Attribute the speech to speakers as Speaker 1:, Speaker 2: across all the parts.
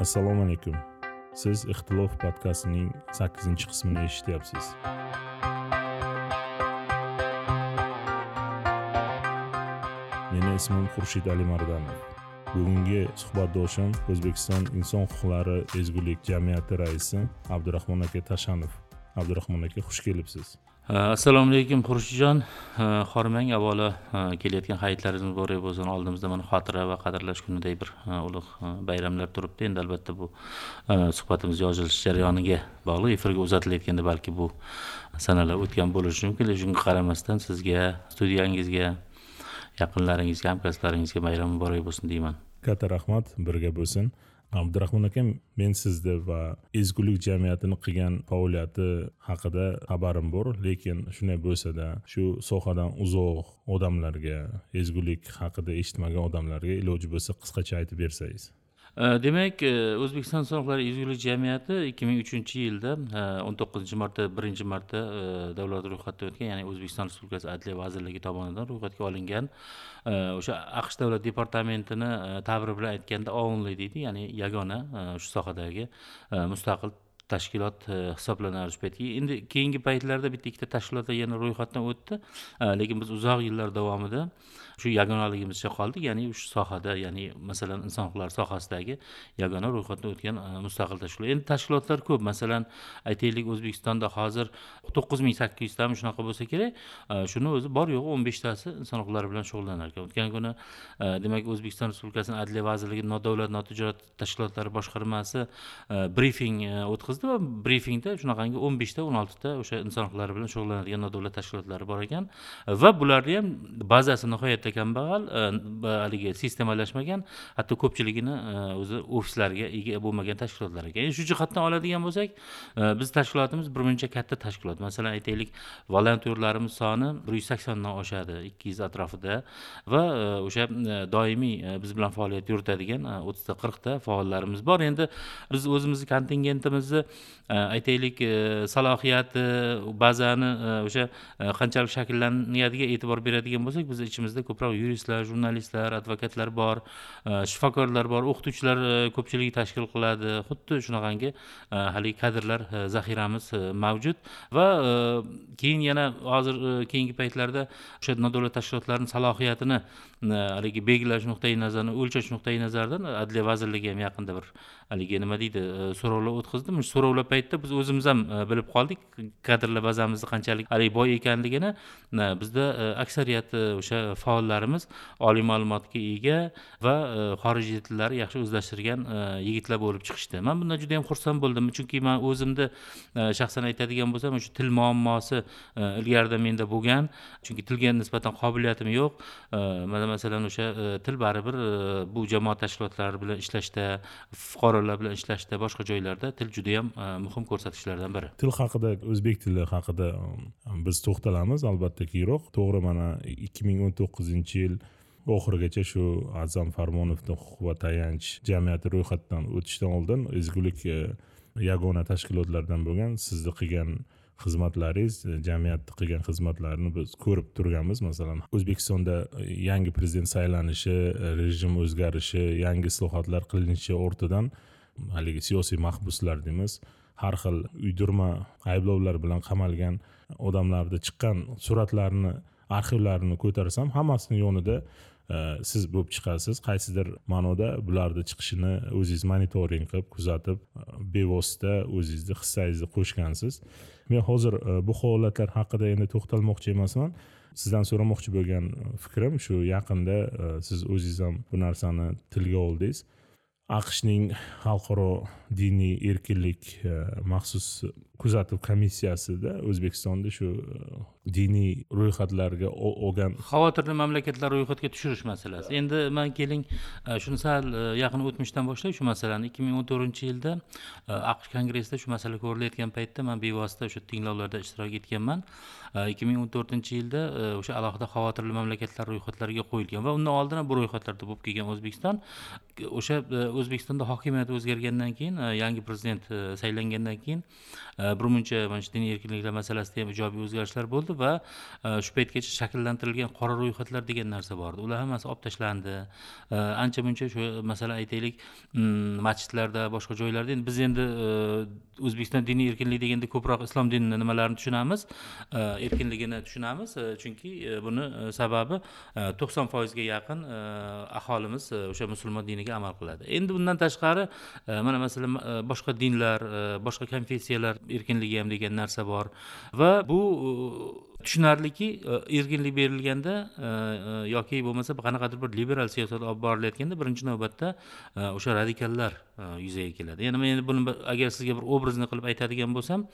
Speaker 1: assalomu alaykum. Siz ixtilof podkastining sakkizinchi qismini eshityapsiz. Meni ismim xurshid alimardonov bugungi suhbatdoshim o'zbekiston inson huquqlari ezgulik jamiyati raisi abdurahmon aka tashanov. Abdurahmon aka xush kelibsiz.
Speaker 2: Э, assalomu alaykum xurshidjon. Э, Xorimang avvalo э, kelayotgan hayitlaringiz muborak bo'lsin. Oldimizda mana xotira va qadrlash kunidek bir e, ulug' e, bayramlar turibdi. Endi albatta bu e, suhbatimiz yozilish jarayoniga bog'liq efirga uzatilayotganda balki bu sanalar o'tgan bo'lishi mumkin. Lekin shunga qaramasdan sizga studiyangizga yaqinlaringizga hamkasblaringizga bayram muborak bo'lsin deyman.
Speaker 1: Katta rahmat birga bo'lsin. Abdurahmon akam men sizni va ezgulik jamiyatini qilgan faoliyati haqida xabarim bor lekin shunday bo'lsada shu sohadan uzoq odamlarga ezgulik haqida eshitmagan odamlarga iloji bo'lsa qisqacha aytib bersangiz.
Speaker 2: Demak e, o'zbekiston inson ezgulik jamiyati ikki ming uchinchi yilda e, o'n to'qqizinchi marta birinchi marta e, davlat ro'yxatida o'tgan ya'ni o'zbekiston respublikasi adliya vazirligi tomonidan ro'yxatga olingan o'sha aqsh davlat departamentini ta'biri bilan aytganda only deydi ya'ni yagona shu sohadagi mustaqil tashkilot hisoblanadi shu paytga. Endi keyingi paytlarda bitta ikkita tashkilotlar yana ro'yxatdan o'tdi. Lekin biz uzoq yillar davomida shu yagonaligimizcha qoldi. Ya'ni shu sohada ya'ni masalan inson huquqlari sohasidagi yagona ro'yxatdan o'tgan e, mustaqil tashkilot. Endi tashkilotlar ko'p. Masalan aytaylik o'zbekistonda hozir to'qqiz ming sakkiz yuztami shunaqa bo'lsa kerak. E, shuni o'zi bor yo'g'i o'n beshtasi inson huquqlari bilan shug'ullanar ekan o'tgan kuni e, demak o'zbekiston respublikasini adliya vazirligi nodavlat notijorat tashkilotlari boshqarmasi brifing o'tkazdi va brifingda shunaqangi o'n beshta o'n oltita o'sha inson huquqlari bilan shug'ullanadigan nodavlat tashkilotlari bor ekan. Va bularni ham bazasi nihoyatda kambag'al e, haligi sistemalashmagan hatto ko'pchiligini e, o'zi ofislarga ega bo'lmagan tashkilotlar ekan endi shu jihatdan oladigan bo'lsak e, biz tashkilotimiz birmuncha katta tashkilot. Masalan aytaylik volontyorlarimiz soni bir yuz saksondan oshadi ikki yuz atrofida va o'sha doimiy biz bilan faoliyat yuritadigan o'ttizta qirqta faollarimiz bor. Endi biz o'zimizni kontingentimizni aytaylik salohiyati bazani o'sha qanchalik shakllanadiga e'tibor beradigan bo'lsak biz ichimizda ko'proq yuristlar jurnalistlar advokatlar bor e, shifokorlar bor o'qituvchilar e, ko'pchiligi tashkil qiladi. Xuddi shunaqangi e, haligi kadrlar zaxiramiz mavjud. Va keyin yana hozir keyingi paytlarda o'sha nodavlat tashkilotlarni salohiyatini haligi belgilash nuqtai nazaridan o'lchash nuqtai nazaridan adliya vazirligi ham yaqinda bir haligi nima deydi so'rovlar o'tkazdi. Shu so'rovlar paytida biz o'zimiz ham bilib qoldik kadrlar bazamizni qanchalik haligi boy ekanligini. Bizda aksariyati o'sha faollarimiz oliy ma'lumotga ega va e, xorijiy tillarni yaxshi o'zlashtirgan e, yigitlar bo'lib chiqishdi. Man bundan juda yam xursand bo'ldim chunki man o'zimni e, shaxsan aytadigan bo'lsam o'sha til muammosi ilgarida menda bo'lgan chunki tilga nisbatan qobiliyatim yo'q. Mana masalan o'sha til baribir bu jamoat tashkilotlari bilan ishlashda fuqarolar bilan ishlashda boshqa joylarda til judayam muhim ko'rsatkichlardan biri.
Speaker 1: Til haqida o'zbek tili haqida um, biz to'xtalamiz. Albatta keyinroq to'g'ri mana ikki ming o'n to'qqizinchi yil oxirigacha shu azam farmonovni huquq va tayanch jamiyati ro'yxatdan o'tishdan oldin ezgulik e, yagona tashkilotlardan bo'lgan sizni qilgan xizmatlaringiz e, jamiyatni qilgan xizmatlarini biz ko'rib turganmiz. Masalan o'zbekistonda e, yangi prezident saylanishi rejim o'zgarishi yangi islohotlar qilinishi ortidan haligi siyosiy mahbuslar deymiz har xil uydirma ayblovlar bilan qamalgan odamlarni chiqqan suratlarni arxivlarini ko'tarsam hammasini yonida e, siz bo'lib chiqasiz. Qaysidir ma'noda bularni chiqishini o'zingiz monitoring qilib kuzatib bevosita o'zingizni hissangizni qo'shgansiz. Men hozir e, bu holatlar haqida endi to'xtalmoqchi emasman. Sizdan so'ramoqchi bo'lgan fikrim shu yaqinda e, siz o'zingiz ham bu narsani tilga oldingiz. Aqshning xalqaro diniy erkinlik maxsus kuzatuv komissiyasida o'zbekistonda shu e, diniy ro'yxatlarga olgan
Speaker 2: xavotirli mamlakatlar ro'yxatga tushirish masalasi. Endi man keling e, shuni sal e, yaqin o'tmishdan boshlay shu masalani ikki ming o'n to'rtinchi yilda aqsh kongressida shu masala ko'rilayotgan paytda man bevosita o'sha tinglovlarda ishtirok etganman. Ikki ming o'n to'rtinchi yilda o'sha alohida xavotirli mamlakatlar ro'yxatlariga qo'yilgan va undan oldin ham bu ro'yxatlarda bo'lib kelgan o'zbekiston o'sha o'zbekistonda hokimiyat o'zgargandan keyin yangi prezident saylangandan keyin Э, birmuncha mana shu diniy erkinliklar masalasida ham ijobiy o'zgarishlar bo'ldi va e, shu paytgacha shakllantirilgan qora ro'yxatlar degan narsa bor edi ular hammasi olib tashlandi. E, ancha muncha shu masalan aytaylik. Mm, masjidlarda boshqa joylarda endi biz endi e, o'zbekiston diniy erkinlik deganda ko'proq islom dinini nimalarini tushunamiz? Erkinligini tushunamiz chunki buni sababi to'qson foizga yaqin aholimiz o'sha musulmon diniga amal qiladi. Endi bundan tashqari mana masalan boshqa dinlar boshqa konfessiyalar erkinligi ham degan narsa bor. Va bu e, tushunarliki e, erkinlik berilganda e, yoki bo'lmasa qanaqadir bir liberal siyosat olib borilayotganda birinchi navbatda o'sha radikallar yuzaga keladi. Ya'ni men buni agar sizga bir obrazni qilib aytadigan bo'lsam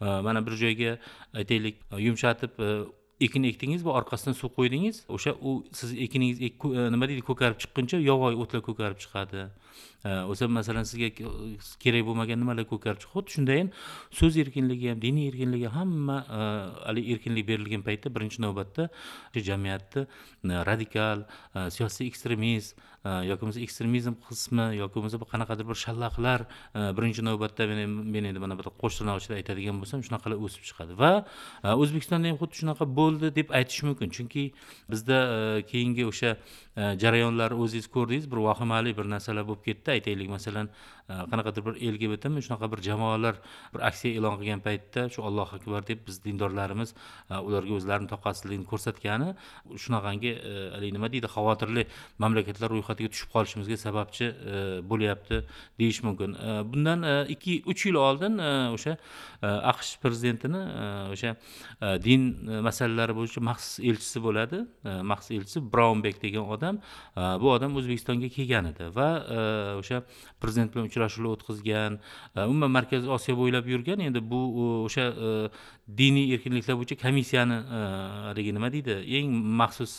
Speaker 2: mana bir joyga aytaylik yumshatib ekin ekdingiz va orqasidan suv qo'ydingiz. O'sha u siz ekiningiz e, nima deydi ko'karib chiqquncha yovvoyi o'tlar ko'karib chiqadi. E, o'sha masalan sizga kerak bo'lmagan nimalar ko'karib chiqadi? Xuddi shundayin so'z erkinligi ham diniy erkinligi hamma e, haligi erkinlik berilgan paytda birinchi navbatda jamiyatni radikal siyosiy ekstremist Э, yoki bo'lmasa ekstremizm qismi yoki bo'lmasa qanaqadir bir shallaqlar e, birinchi navbatda men endi mana bir qo'sh tirnoq ichida aytadigan bo'lsam shunaqalar o'sib chiqadi. Va e, o'zbekistonda ham xuddi shunaqa bo'ldi deb aytish mumkin. Chunki bizda e, keyingi o'sha Э, jarayonlarni o'zingiz ko'rdingiz bir vahimali bir narsalar bo'lib ketdi. Aytaylik masalan e, qanaqadir bir lgbtmi shunaqa bir jamoalar bir aksiya e'lon qilgan paytda shu allohu akbar deb biz dindorlarimiz e, ularga o'zlarini toqatsizligini ko'rsatgani shunaqangi e, haligi nima deydi xavotirli mamlakatlar ro'yxatiga tushib qolishimizga sababchi bo'lyapti deyish mumkin. Bundan ikki uch yil oldin o'sha aqsh prezidentini o'sha din masalalari bo'yicha maxsus elchisi bo'ladi. Maxsus elchisi braunbek degan odam E, bu odam o'zbekistonga kelgan edi va e, o'sha prezident bilan uchrashuvlar o'tkazgan e, umuman markaziy osiyo bo'ylab yurgan. Endi bu o'sha diniy erkinliklar bo'yicha komissiyani haligi nima deydi? Eng maxsus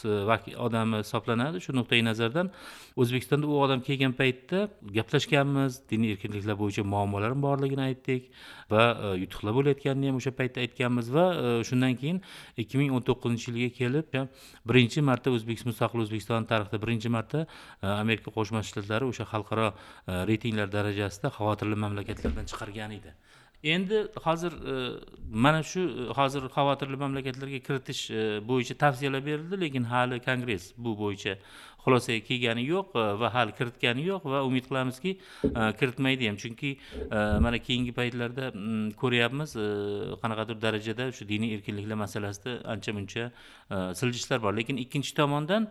Speaker 2: odami hisoblanadi shu nuqtai nazardan. O'zbekistonda u odam kelgan paytda gaplashganmiz diniy erkinliklar bo'yicha muammolarim borligini aytdik va yutuqlar bo'layotganini ham o'sha paytda aytganmiz va shundan keyin ikki ming o'n to'qqizinchi yilga kelib birinchi marta o'zbekiston mustaqil o'zbekiston tarixda birinchi marta e, amerika qo'shma shtatlari o'sha xalqaro e, reytinglar darajasida xavotirli mamlakatlardan chiqargan edi. Endi hozir e, mana shu hozir xavotirli mamlakatlarga kiritish bo'yicha tavsiyalar berildi lekin hali kongress bu bo'yicha xulosaga kelgani yo'q e, va hali kiritgani yo'q va umid qilamizki e, kiritmaydi ham. Chunki e, mana keyingi paytlarda mm, ko'ryapmiz qanaqadir darajada shu diniy erkinliklar masalasida ancha muncha siljishlar bor. Lekin ikkinchi tomondan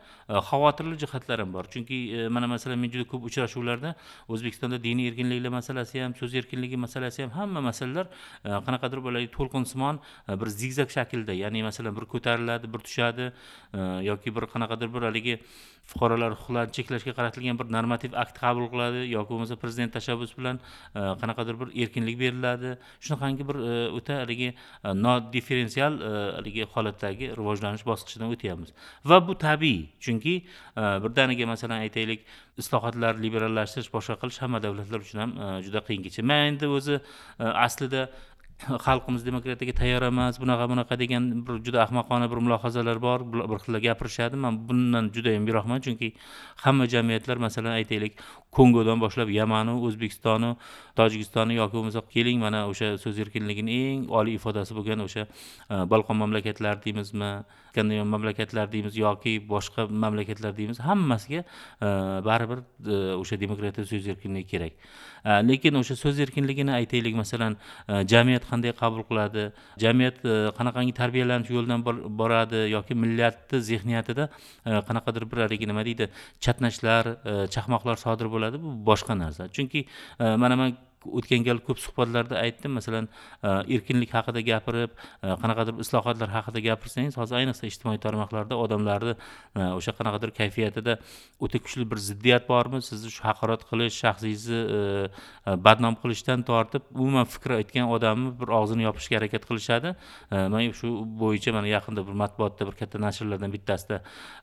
Speaker 2: xavotirli jihatlar ham bor. Chunki mana masalan men juda ko'p uchrashuvlarda o'zbekistonda diniy erkinliklar masalasi ham so'z erkinligi masalasi ham hamma masalalar qanaqadir bir to'lqinsimon bir zigzag shaklda ya'ni masalan bir ko'tariladi bir tushadi yoki bir qanaqadir bir haligi fuqarolar huquqlarini cheklashga qaratilgan bir normativ akt qabul qiladi yoki bo'lmasa prezident tashabbusi bilan e, qanaqadir bir erkinlik beriladi. Shunaqangi bir e, o'ta haligi e, nodifferensial haligi holatdagi rivojlanish bosqichidan o'tyapmiz. Va bu tabiiy chunki birdaniga masalan aytaylik islohotlar liberallashtirish boshqa qilish hamma davlatlar uchun ham juda qiyin kecha man endi o'zi aslida xalqimiz demokratiyaga tayyor emas bunaqa bunaqa degan bir juda ahmoqona bir mulohazalar bor bir xillar gapirishadi. Man bundan judayam yiroqman chunki hamma jamiyatlar masalan aytaylik kongodan boshlab yamanu o'zbekistonu tojikistoni yoki bo'lmasa keling mana o'sha so'z erkinligini eng oliy ifodasi bo'lgan o'sha e, balqon mamlakatlari deymizmi skandinav mamlakatlar deymiz yoki boshqa mamlakatlar deymiz hammasiga e, baribir e, o'sha demokratiya so'z erkinligi kerak. E, lekin o'sha so'z erkinligini aytaylik masalan jamiyat qanday qabul qiladi jamiyat qanaqangi tarbiyalanish yo'lidan boradi yoki millatni zehniyatida qanaqadir bir haligi nima deydi chatnashlar chaqmoqlar sodir bo'ladi. Bo'ladi bu boshqa narsa. Chunki e, mana man o'tgan gal ko'p suhbatlarda aytdim. Masalan e, erkinlik haqida gapirib e, qanaqadir islohotlar haqida gapirsangiz hozir ayniqsa ijtimoiy tarmoqlarda odamlarni e, o'sha qanaqadir kayfiyatida o'ta kuchli bir ziddiyat bormi? Sizni shu haqorat qilish shaxsingizni badnom qilishdan tortib umuman fikr aytgan odamni bir og'zini yopishga harakat qilishadi. Man shu bo'yicha mana yaqinda bir matbuotda bir katta nashrlardan bittasida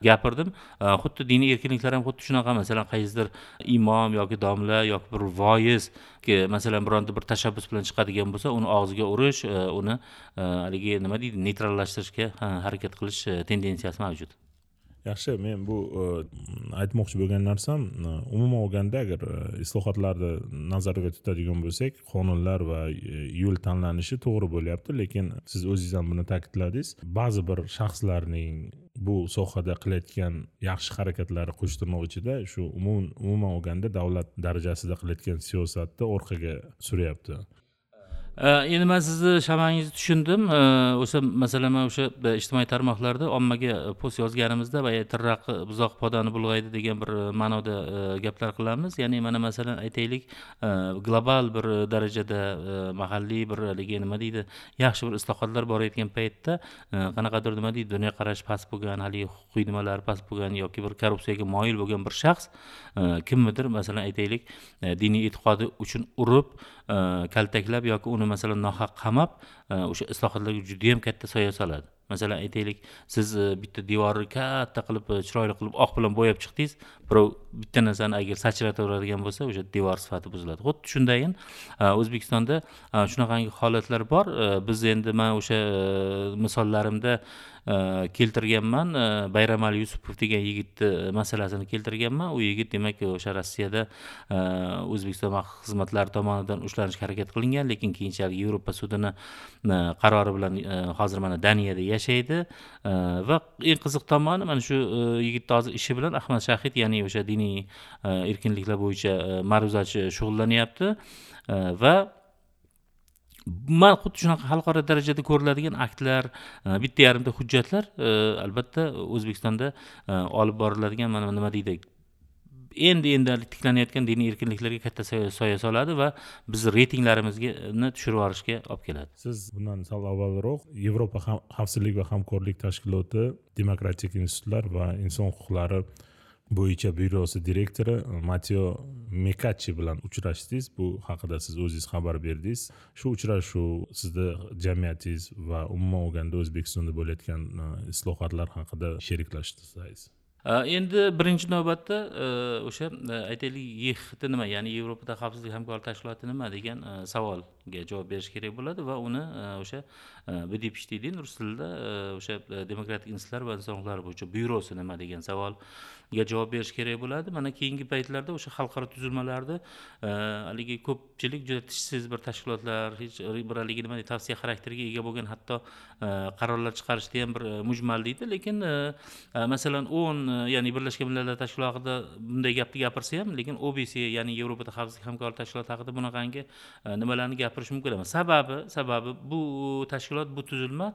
Speaker 2: gapirdim. Xuddi diniy erkinliklar ham xuddi shunaqa masalan qaysidir imom yoki domla yoki bir voiz masalan bironta bir tashabbus bilan chiqadigan bo'lsa uni og'ziga urish e, uni e, haligi nima deydi neytrallashtirishga harakat qilish e, tendensiyasi mavjud.
Speaker 1: Yaxshi men bu e, aytmoqchi bo'lgan narsam e, umuman olganda agar e, islohotlarni nazarda tutadigan bo'lsak qonunlar va yo'l tanlanishi to'g'ri bo'lyapti. Lekin siz o'zingiz ham buni ta'kidladingiz. Ba'zi bir shaxslarning bu sohada qilayotgan yaxshi harakatlari qo'sh tirnoq ichida shu umuman olganda davlat darajasida qilayotgan siyosatni orqaga suryapti.
Speaker 2: Endi man sizni shamangizni tushundim. O'sha masalan man o'sha e, ijtimoiy tarmoqlarda ommaga e, post yozganimizda boya tirraq e, buzoq podani bulg'aydi degan bir ma'noda gaplar qilamiz. Ya'ni mana masalan aytaylik global bir darajada mahalliy bir haligi nima deydi yaxshi bir islohotlar borayotgan paytda qanaqadir nima deydi dunyoqarashi past bo'lgan haligi huquqiy nimalari past bo'lgan yoki bir korrupsiyaga moyil bo'lgan bir shaxs kimnidir masalan aytaylik diniy e'tiqodi uchun urib Э, kaltaklab yoki uni masalan nohaq qamab э, o'sha islohotlarga judayam katta soya soladi. Masalan aytaylik siz e, bitta devorni katta qilib e, chiroyli qilib oq bilan bo'yab chiqdingiz birov bitta narsani agar sachrataveradigan bo'lsa o'sha devor sifati buziladi. Xuddi shundayin e, o'zbekistonda shunaqangi holatlar bor. Biz endi man o'sha misollarimda Э, keltirganman э, bayramali yusupov degan yigitni э, masalasini keltirganman. U yigit demak o'sha rossiyada o'zbekiston maxsus xizmatlari tomonidan ushlanishga harakat qilingan lekin keyinchalik yevropa sudini e, qarori bilan e, hozir mana daniyada yashaydi. E, va eng qiziq tomoni mana shu yigitni hozir ishi bilan ahmad shahid ya'ni o'sha diniy erkinliklar bo'yicha ma'ruzachi shug'ullanyapti. Va man xuddi shunaqa xalqaro darajada ko'riladigan aktlar e, bitta yarimta hujjatlar e, albatta o'zbekistonda e, olib boriladigan mana nima deydi endi endi tiklanayotgan diniy erkinliklarga katta soya soladi va bizni reytinglarimizni tushirib yuborishga olib keladi.
Speaker 1: Siz bundan sal avvalroq yevropa xavfsizlik va hamkorlik tashkiloti demokratik institutlar va inson huquqlari bo'yicha byurosi direktori e, mateo mekachi bilan uchrashdingiz. Bu haqida siz o'zingiz xabar berdingiz. Shu uchrashuv sizni jamiyatingiz va umuman olganda o'zbekistonda bo'layotgan e, islohotlar haqida sheriklashsangiz e,
Speaker 2: endi birinchi navbatda o'sha aytaylik yxt nima ya'ni yevropada xavfsizlik hamkorlik tashkiloti nima degan savolga javob berish kerak bo'ladi va uni o'sha bdpsh rus tilida o'sha demokratik institutlar va inson huquqlari bo'yicha byurosi nima degan savol savolga javob berish kerak bo'ladi. Mana keyingi paytlarda o'sha xalqaro tuzilmalarni e, haligi ko'pchilik juda tishsiz bir tashkilotlar hech bir haligi nima tavsiya xarakteriga ega bo'lgan hatto e, qarorlar chiqarishda ham bir e, mujmal deydi. Lekin masalan o'n ya'ni birlashgan millatlar tashkiloti bunday gapni gapirsa ham lekin obc ya'ni yevropada xavfsizlik hamkorlik tashkiloti haqida bunaqangi nimalarni gapirish mumkin emas. Sababi sababi bu tashkilot bu tuzilma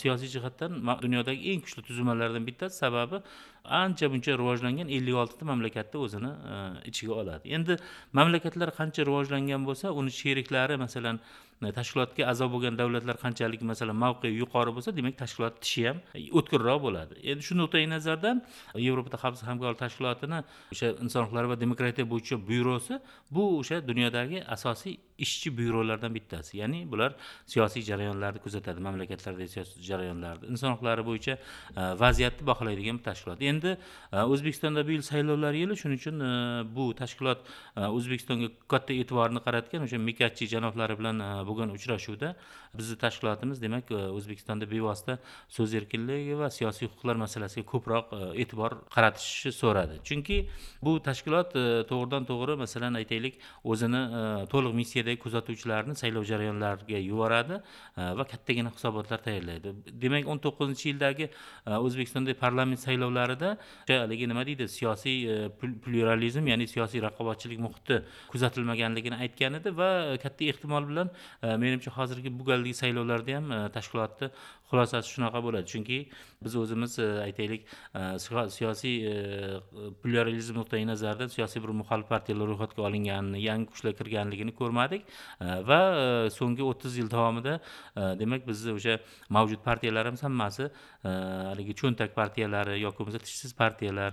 Speaker 2: siyosiy jihatdan dunyodagi eng kuchli tuzilmalardan bittasi. Sababi ancha muncha rivojlangan ellik oltita mamlakatni o'zini e, ichiga oladi. Endi mamlakatlar qancha rivojlangan bo'lsa uni sheriklari masalan e, tashkilotga a'zo bo'lgan davlatlar qanchalik masalan mavqei yuqori bo'lsa demak tashkilot tishi ham o'tkirroq bo'ladi. Endi shu nuqtai nazardan yevropada xavfsizlik hamkorlik tashkilotini o'sha inson huquqlari va demokratiya bo'yicha byurosi bu o'sha dunyodagi asosiy ishchi byurolardan bittasi. Ya'ni bular siyosiy jarayonlarni kuzatadi mamlakatlardagi siyosiy jarayonlarni. Inson huquqlari bo'yicha e, vaziyatni baholaydigan tashkilot. Endi e, o'zbekistonda bu yil saylovlar yili shuning uchun e, bu tashkilot o'zbekistonga katta e'tiborni qaratgan o'sha mikatchi janoblari bilan bo'lgan uchrashuvda bizni tashkilotimiz demak o'zbekistonda bevosita so'z erkinligi va siyosiy huquqlar masalasiga ko'proq e'tibor qaratishni so'radi. Chunki bu tashkilot to'g'ridan to'g'ri masalan aytaylik o'zini to'liq missiyadagi kuzatuvchilarni saylov jarayonlariga yuboradi e, va kattagina hisobotlar tayyorlaydi. Demak o'n to'qqizinchi yildagi e, o'zbekistondagi parlament saylovlarida haligi nima deydi? Siyosiy e, pluralizm ya'ni siyosiy raqobatchilik muhiti kuzatilmaganligini aytgan edi va katta ehtimol bilan menimcha hozirgi bu saylovlarda ham tashkilotni xulosasi shunaqa bo'ladi. Chunki biz o'zimiz aytaylik siyosiy pluralizm nuqtai nazaridan siyosiy bir muxolif partiyalar ro'yxatga olinganini yangi kuchlar kirganligini ko'rmadik. Va e, so'nggi o'ttiz yil davomida e, demak bizni o'sha mavjud partiyalarimiz hammasi e, haligi cho'ntak partiyalari yoki bo'lmasa tishsiz partiyalar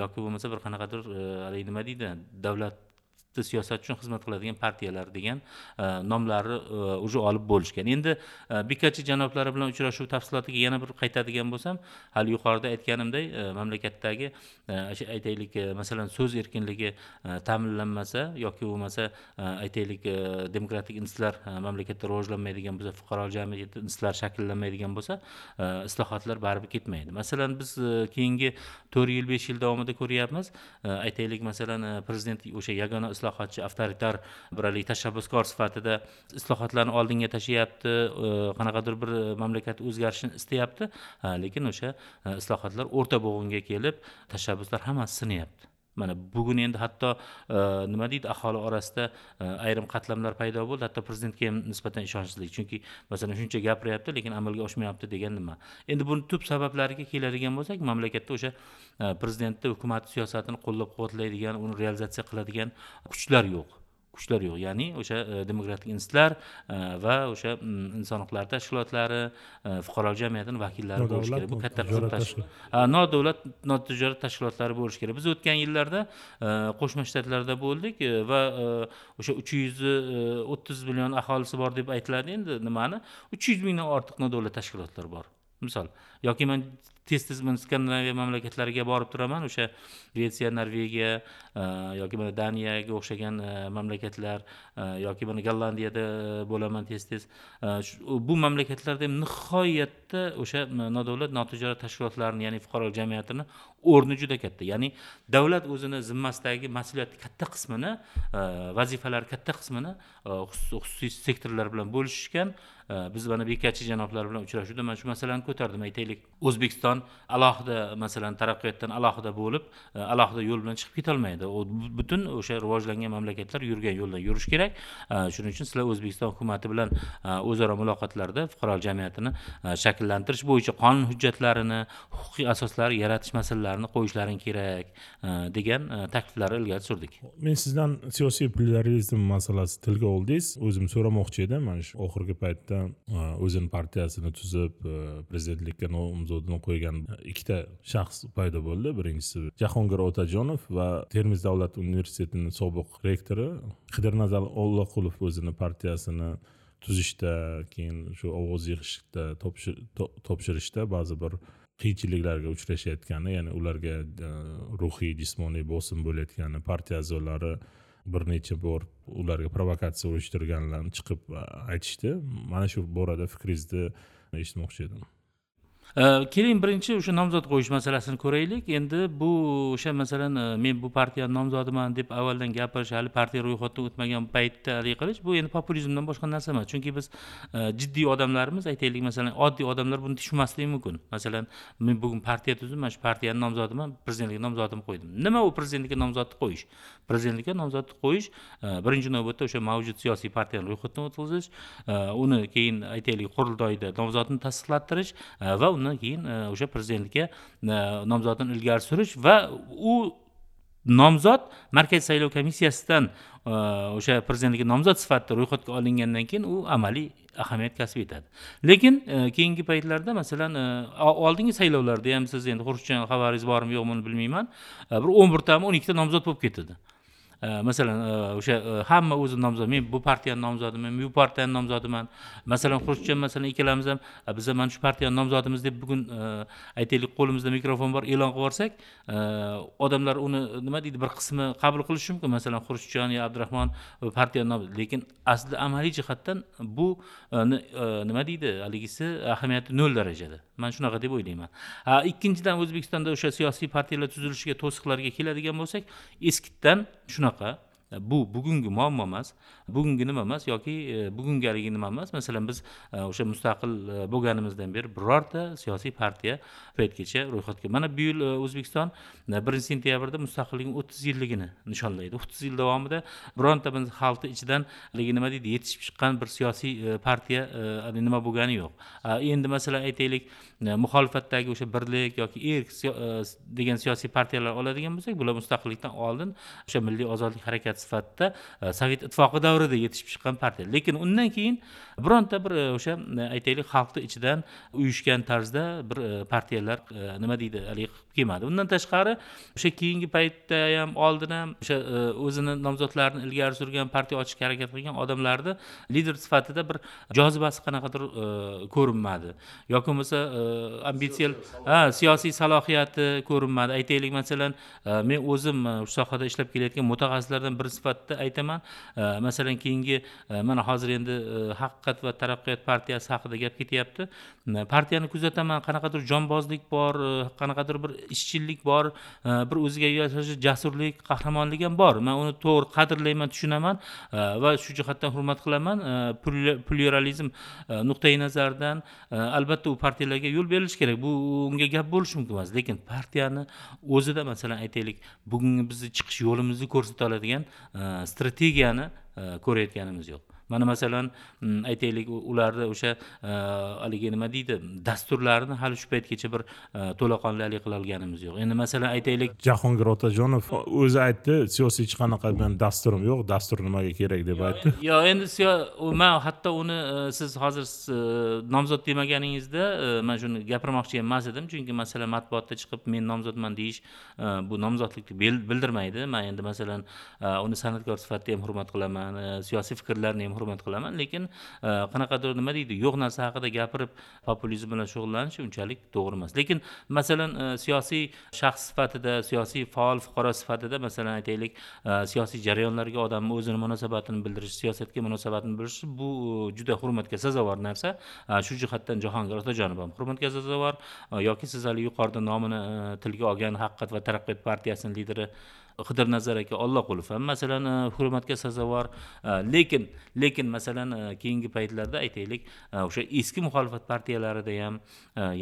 Speaker 2: yoki bo'lmasa bir qanaqadir haligi nima deydi davlat siyosat uchun xizmat qiladigan partiyalar degan e, nomlari nomlarni уже olib bo'lishgan. Endi e, bekachi janoblari bilan uchrashuv tafsilotiga yana bir qaytadigan bo'lsam hali yuqorida aytganimdek mamlakatdagi o'sha aytaylik masalan so'z erkinligi ta'minlanmasa yoki bo'lmasa aytaylik demokratik institutlar mamlakatda rivojlanmaydigan bo'lsa fuqaro jamiyati institutlar shakllanmaydigan bo'lsa islohotlar baribir ketmaydi. Masalan biz keyingi to'rt yil besh yil davomida ko'ryapmiz aytaylik masalan prezident o'sha yagona islohotchi avtoritar bir haligi tashabbuskor sifatida islohotlarni oldinga tashlayapti qanaqadir bir mamlakat o'zgarishini istayapti. Lekin o'sha e, islohotlar o'rta bo'g'inga kelib tashabbuslar hammasi sinyapti. Mana bugun endi hatto e, nima deydi aholi orasida e, ayrim qatlamlar paydo bo'ldi. Hatto prezidentga ham nisbatan ishonchsizlik. Chunki masalan shuncha gapiryapti lekin amalga oshmayapti degan nima? Endi buni tub sabablariga keladigan bo'lsak mamlakatda o'sha e, prezidentni hukumat siyosatini qo'llab quvvatlaydigan uni realizatsiya qiladigan kuchlar yo'q. Kuchlar yo'q. Ya'ni o'sha e, demokratik institutlar e, va o'sha inson huquqlari tashkilotlari e, fuqarolik jamiyatini vakillari bo'lishi kerak. Bu katta qism nodavlat notijorat tashkilotlari bo'lishi kerak. Biz o'tgan yillarda qo'shma shtatlarda bo'ldik va o'sha uch yuz o'ttiz million aholisi bor deb aytiladi endi nimani? uch yuz mingdan ortiq nodavlat tashkilotlar bor. Misol yoki man tez tez man skandinaviya mamlakatlariga borib turaman. O'sha shvetsiya norvegiya e, yoki mana daniyaga o'xshagan e, mamlakatlar e, yoki mana gollandiyada bo'laman tez tez bu mamlakatlarda ham nihoyatda o'sha nodavlat notijorat tashkilotlarini ya'ni fuqarolik jamiyatini o'rni juda katta. Ya'ni davlat o'zini zimmasidagi mas'uliyatni katta qismini e, vazifalar katta qismini e, xususiy sektorlar bilan bo'lishishgan e, biz mana bekachi janoblar bilan uchrashuvda mana shu masalani ko'tardim. Aytaylik o'zbekiston alohida masalan taraqqiyotdan alohida bo'lib alohida yo'l bilan chiqib ketolmaydi. U butun o'sha rivojlangan mamlakatlar yurgan yo'ldan yurish kerak. Shuning uchun sizlar o'zbekiston hukumati bilan o'zaro muloqotlarda fuqarolik jamiyatini shakllantirish bo'yicha qonun hujjatlarini huquqiy asoslarni yaratish masalalarini qo'yishlaring kerak e, degan e, takliflarni ilgari surdik.
Speaker 1: Men sizdan siyosiy pluralizm masalasi tilga oldingiz. O'zim so'ramoqchi edim. Mana shu oxirgi paytda e, o'zini partiyasini tuzib prezidentlikka nomzodini qo'ygan ikkita shaxs paydo bo'ldi. Birinchisi jahongir otajonov va termiz davlat universitetini sobiq rektori qidirnazar olloqulov o'zini partiyasini tuzishda keyin shu ovoz yig'ishda topshirishda ba'zi bir qiyinchiliklarga uchrashayotgani ya'ni ularga e, ruhiy jismoniy bosim bo'layotgani partiya a'zolari bir necha bor ularga provokatsiya uyushtirganlarni chiqib e, aytishdi. Mana shu borada fikringizni eshitmoqchi edim.
Speaker 2: Keling birinchi o'sha nomzod qo'yish masalasini ko'raylik. Endi bu o'sha masalan e, men bu partiyani nomzodiman deb avvaldan gapirish hali partiya ro'yxatidan o'tmagan paytda haligi qilish bu endi populizmdan boshqa narsa emas. Chunki biz e, jiddiy odamlarimiz aytaylik masalan oddiy odamlar buni tushunmasligi mumkin. Masalan men bugun partiya tuzdim mana shu partiyani nomzodiman prezidentlikka nomzodimni qo'ydim. Nima u prezidentlikka nomzodni qo'yish? Prezidentlikka nomzodni qo'yish e, birinchi navbatda o'sha mavjud siyosiy partiyani ro'yxatdan o'tkazish e, uni keyin aytaylik qurultoyda nomzodni tasdiqlattirish e, va undan keyin o'sha prezidentlikka e, nomzodini ilgari surish va u nomzod markaziy saylov komissiyasidan o'sha prezidentlikka nomzod sifatida ro'yxatga olingandan keyin u amaliy ahamiyat kasb etadi. Lekin keyingi paytlarda masalan oldingi saylovlarda ham siz endi xurshidjon xabaringiz bormi yo'qmi bilmayman bir o'n birtami o'n ikkita nomzod bo'lib ketadi. Masalan o'sha hamma o'zi nomzod men bu partiyani nomzodiman men bu partiyani nomzodiman masalan xurshidjon masalan ikkalamiz ham biza mana shu partiyani nomzodimiz deb bugun aytaylik qo'limizda mikrofon bor e'lon qilib yuborsak odamlar uni nima deydi bir qismi qabul qilishi mumkin masalan xurshidjon yo abdurahmon partiyani nomzodi lekin aslida amaliy jihatdan bu nima deydi haligisi ahamiyati nol darajada man shunaqa deb o'ylayman ikkinchidan o'zbekistonda o'sha siyosiy partiyalar tuzilishiga to'siqlarga keladigan bo'lsak eskidan shunaqa e, bu bugungi muammo emas bugungi nima emas yoki e, bugungi haligi nima emas masalan biz e, o'sha mustaqil bo'lganimizdan beri birorta siyosiy partiya paytgacha ro'yxatga mana bu yil o'zbekiston birinchi sentyabrda mustaqilligini o'ttiz yilligini nishonlaydi. O'ttiz yil davomida bironta xalqni ichidan haligi nima deydi yetishib chiqqan bir siyosiy partiya nima bo'lgani yo'q. Endi masalan aytaylik muxolifatdagi o'sha birlik yoki erk e, degan siyosiy partiyalar oladigan bo'lsak bular mustaqillikdan oldin o'sha milliy ozodlik harakati sifatida e, sovet ittifoqi davrida yetishib chiqqan partiya. Lekin undan keyin bironta bir e, o'sha aytaylik xalqni ichidan uyushgan tarzda bir partiyalar nima deydi haligi qilib kelmadi. Undan tashqari o'sha keyingi paytda ham oldin ham o'sha o'zini nomzodlarini ilgari surgan partiya ochishga harakat qilgan odamlarni lider sifatida bir jozibasi qanaqadir ko'rinmadi. Yoki bo'lmasa ambitsiya ha siyosiy salohiyati ko'rinmadi. Aytaylik masalan e, men o'zim e, shu sohada ishlab kelayotgan mutaxassislardan biri sifatida aytaman. E, masalan keyingi mana hozir endi haqiqat va taraqqiyot partiyasi haqida gap ketyapti. Partiyani kuzataman. Qanaqadir jonbozlik bor qanaqadir bir ishchillik bor bir o'ziga yarasha jasurlik qahramonlik ham bor. Man uni to'g'ri qadrlayman tushunaman va shu jihatdan hurmat qilaman. Pluralizm nuqtai nazaridan albatta u partiyalarga yo'l berilishi kerak. Bu unga gap bo'lishi mumkin emas. Lekin partiyani o'zida masalan aytaylik bugungi bizni chiqish yo'limizni ko'rsata oladigan e, strategiyani e, ko'rayotganimiz yo'q. Mana masalan mm, aytaylik ularni o'sha e, haligi nima deydi dasturlarini hali shu paytgacha bir e, to'laqonli haligi qilolganimiz yo'q. Endi masalan aytaylik.
Speaker 1: Jahongir otajonov o'zi aytdi siyosiy hech qanaqa meni dasturim yo'q dastur nimaga kerak deb aytdi.
Speaker 2: yo'q endi man hatto uni e, siz hozir nomzod demaganingizda man shuni gapirmoqchi emas edim. Chunki masalan matbuotda chiqib men nomzodman deyish bu nomzodlikni bildirmaydi. Man endi masalan uni san'atkor sifatida ham hurmat qilaman siyosiy fikrlarini ham hurmat qilaman. Lekin e, qanaqadir nima deydi yo'q narsa haqida gapirib populizm bilan shug'ullanish unchalik to'g'ri emas. Lekin masalan e, siyosiy shaxs sifatida siyosiy faol fuqaro sifatida masalan aytaylik e, siyosiy jarayonlarga odamni o'zini munosabatini bildirish siyosatga munosabatini bildirish bu juda hurmatga sazovor narsa. Shu jihatdan jahongir otajonov ham hurmatga sazovor. Yoki siz hali yuqorida nomini tilga olgan haqiqat va taraqqiyot partiyasini lideri qidirnazar aka olloqulov ham masalan e, hurmatga sazovor e, lekin lekin masalan e, keyingi paytlarda aytaylik o'sha eski muxolifat partiyalarida ham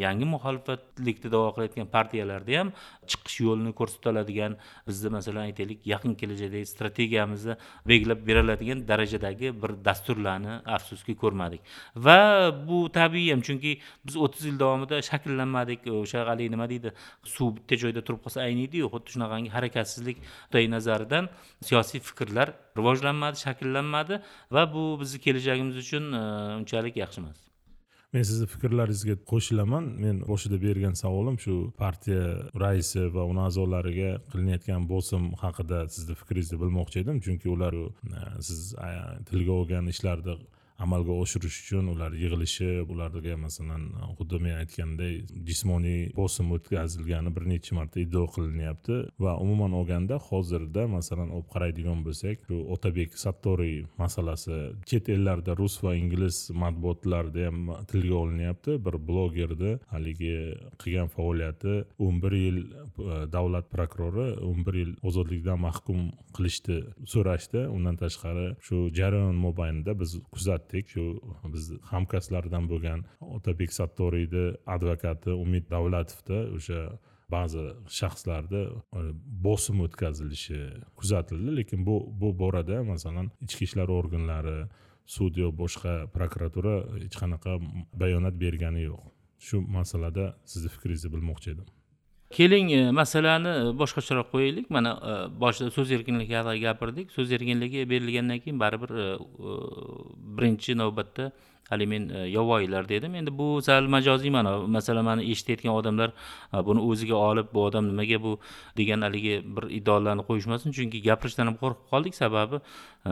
Speaker 2: yangi muxolifatlikni davo qilayotgan partiyalarda ham chiqish yo'lini ko'rsata oladigan bizni masalan aytaylik yaqin kelajakdagi strategiyamizni belgilab beriladigan darajadagi bir dasturlarni afsuski ko'rmadik. Va bu tabiiy ham chunki biz o'ttiz yil davomida shakllanmadik o'sha haligi nima deydi suv bitta joyda turib qolsa ayniydiyu xuddi shunaqangi harakatsizlik nuqtai nazaridan siyosiy fikrlar rivojlanmadi shakllanmadi va bu bizni kelajagimiz uchun e, unchalik yaxshi emas
Speaker 1: men sizni fikrlaringizga qo'shilaman. Men boshida bergan savolim shu partiya raisi va uni a'zolariga qilinayotgan bosim haqida sizni fikringizni bilmoqchi edim. Chunki ular e, siz tilga olgan ishlarni amalga oshirish uchun ular yig'ilishib ularga masalan xuddi men aytganday jismoniy bosim o'tkazilgani bir necha marta iddao qilinyapti. Va umuman olganda hozirda masalan olib qaraydigan bo'lsak shu otabek sattoriy masalasi chet ellarda rus va ingliz matbuotlarida ham tilga olinyapti. Bir blogerni haligi qilgan faoliyati o'n bir yil e, davlat prokurori o'n bir yil ozodlikdan mahkum qilishni so'rashdi. Undan tashqari shu jarayon mobaynida biz kuzatdik. Aytdik shu bizni hamkasblardan bo'lgan otabek sattoriyni advokati umid davlatovda o'sha ba'zi shaxslarda e, bosim o'tkazilishi kuzatildi. Lekin bu bu borada masalan ichki ishlar organlari sud yo boshqa prokuratura hech qanaqa bayonot bergani yo'q. Shu masalada sizni fikringizni bilmoqchi edim.
Speaker 2: Keling e, masalani e, boshqacharoq qo'yaylik. Mana e, boshida so'z erkinligi haqida gapirdik. So'z erkinligi berilgandan keyin baribir birinchi navbatda hali men yovvoyilar dedim. Endi bu sal majoziy ma'no. Masalan mani eshitayotgan odamlar buni o'ziga olib bu odam nimaga bu degan haligi bir iddaolarni qo'yishmasin. Chunki gapirishdan ham qo'rqib qoldik. Sababi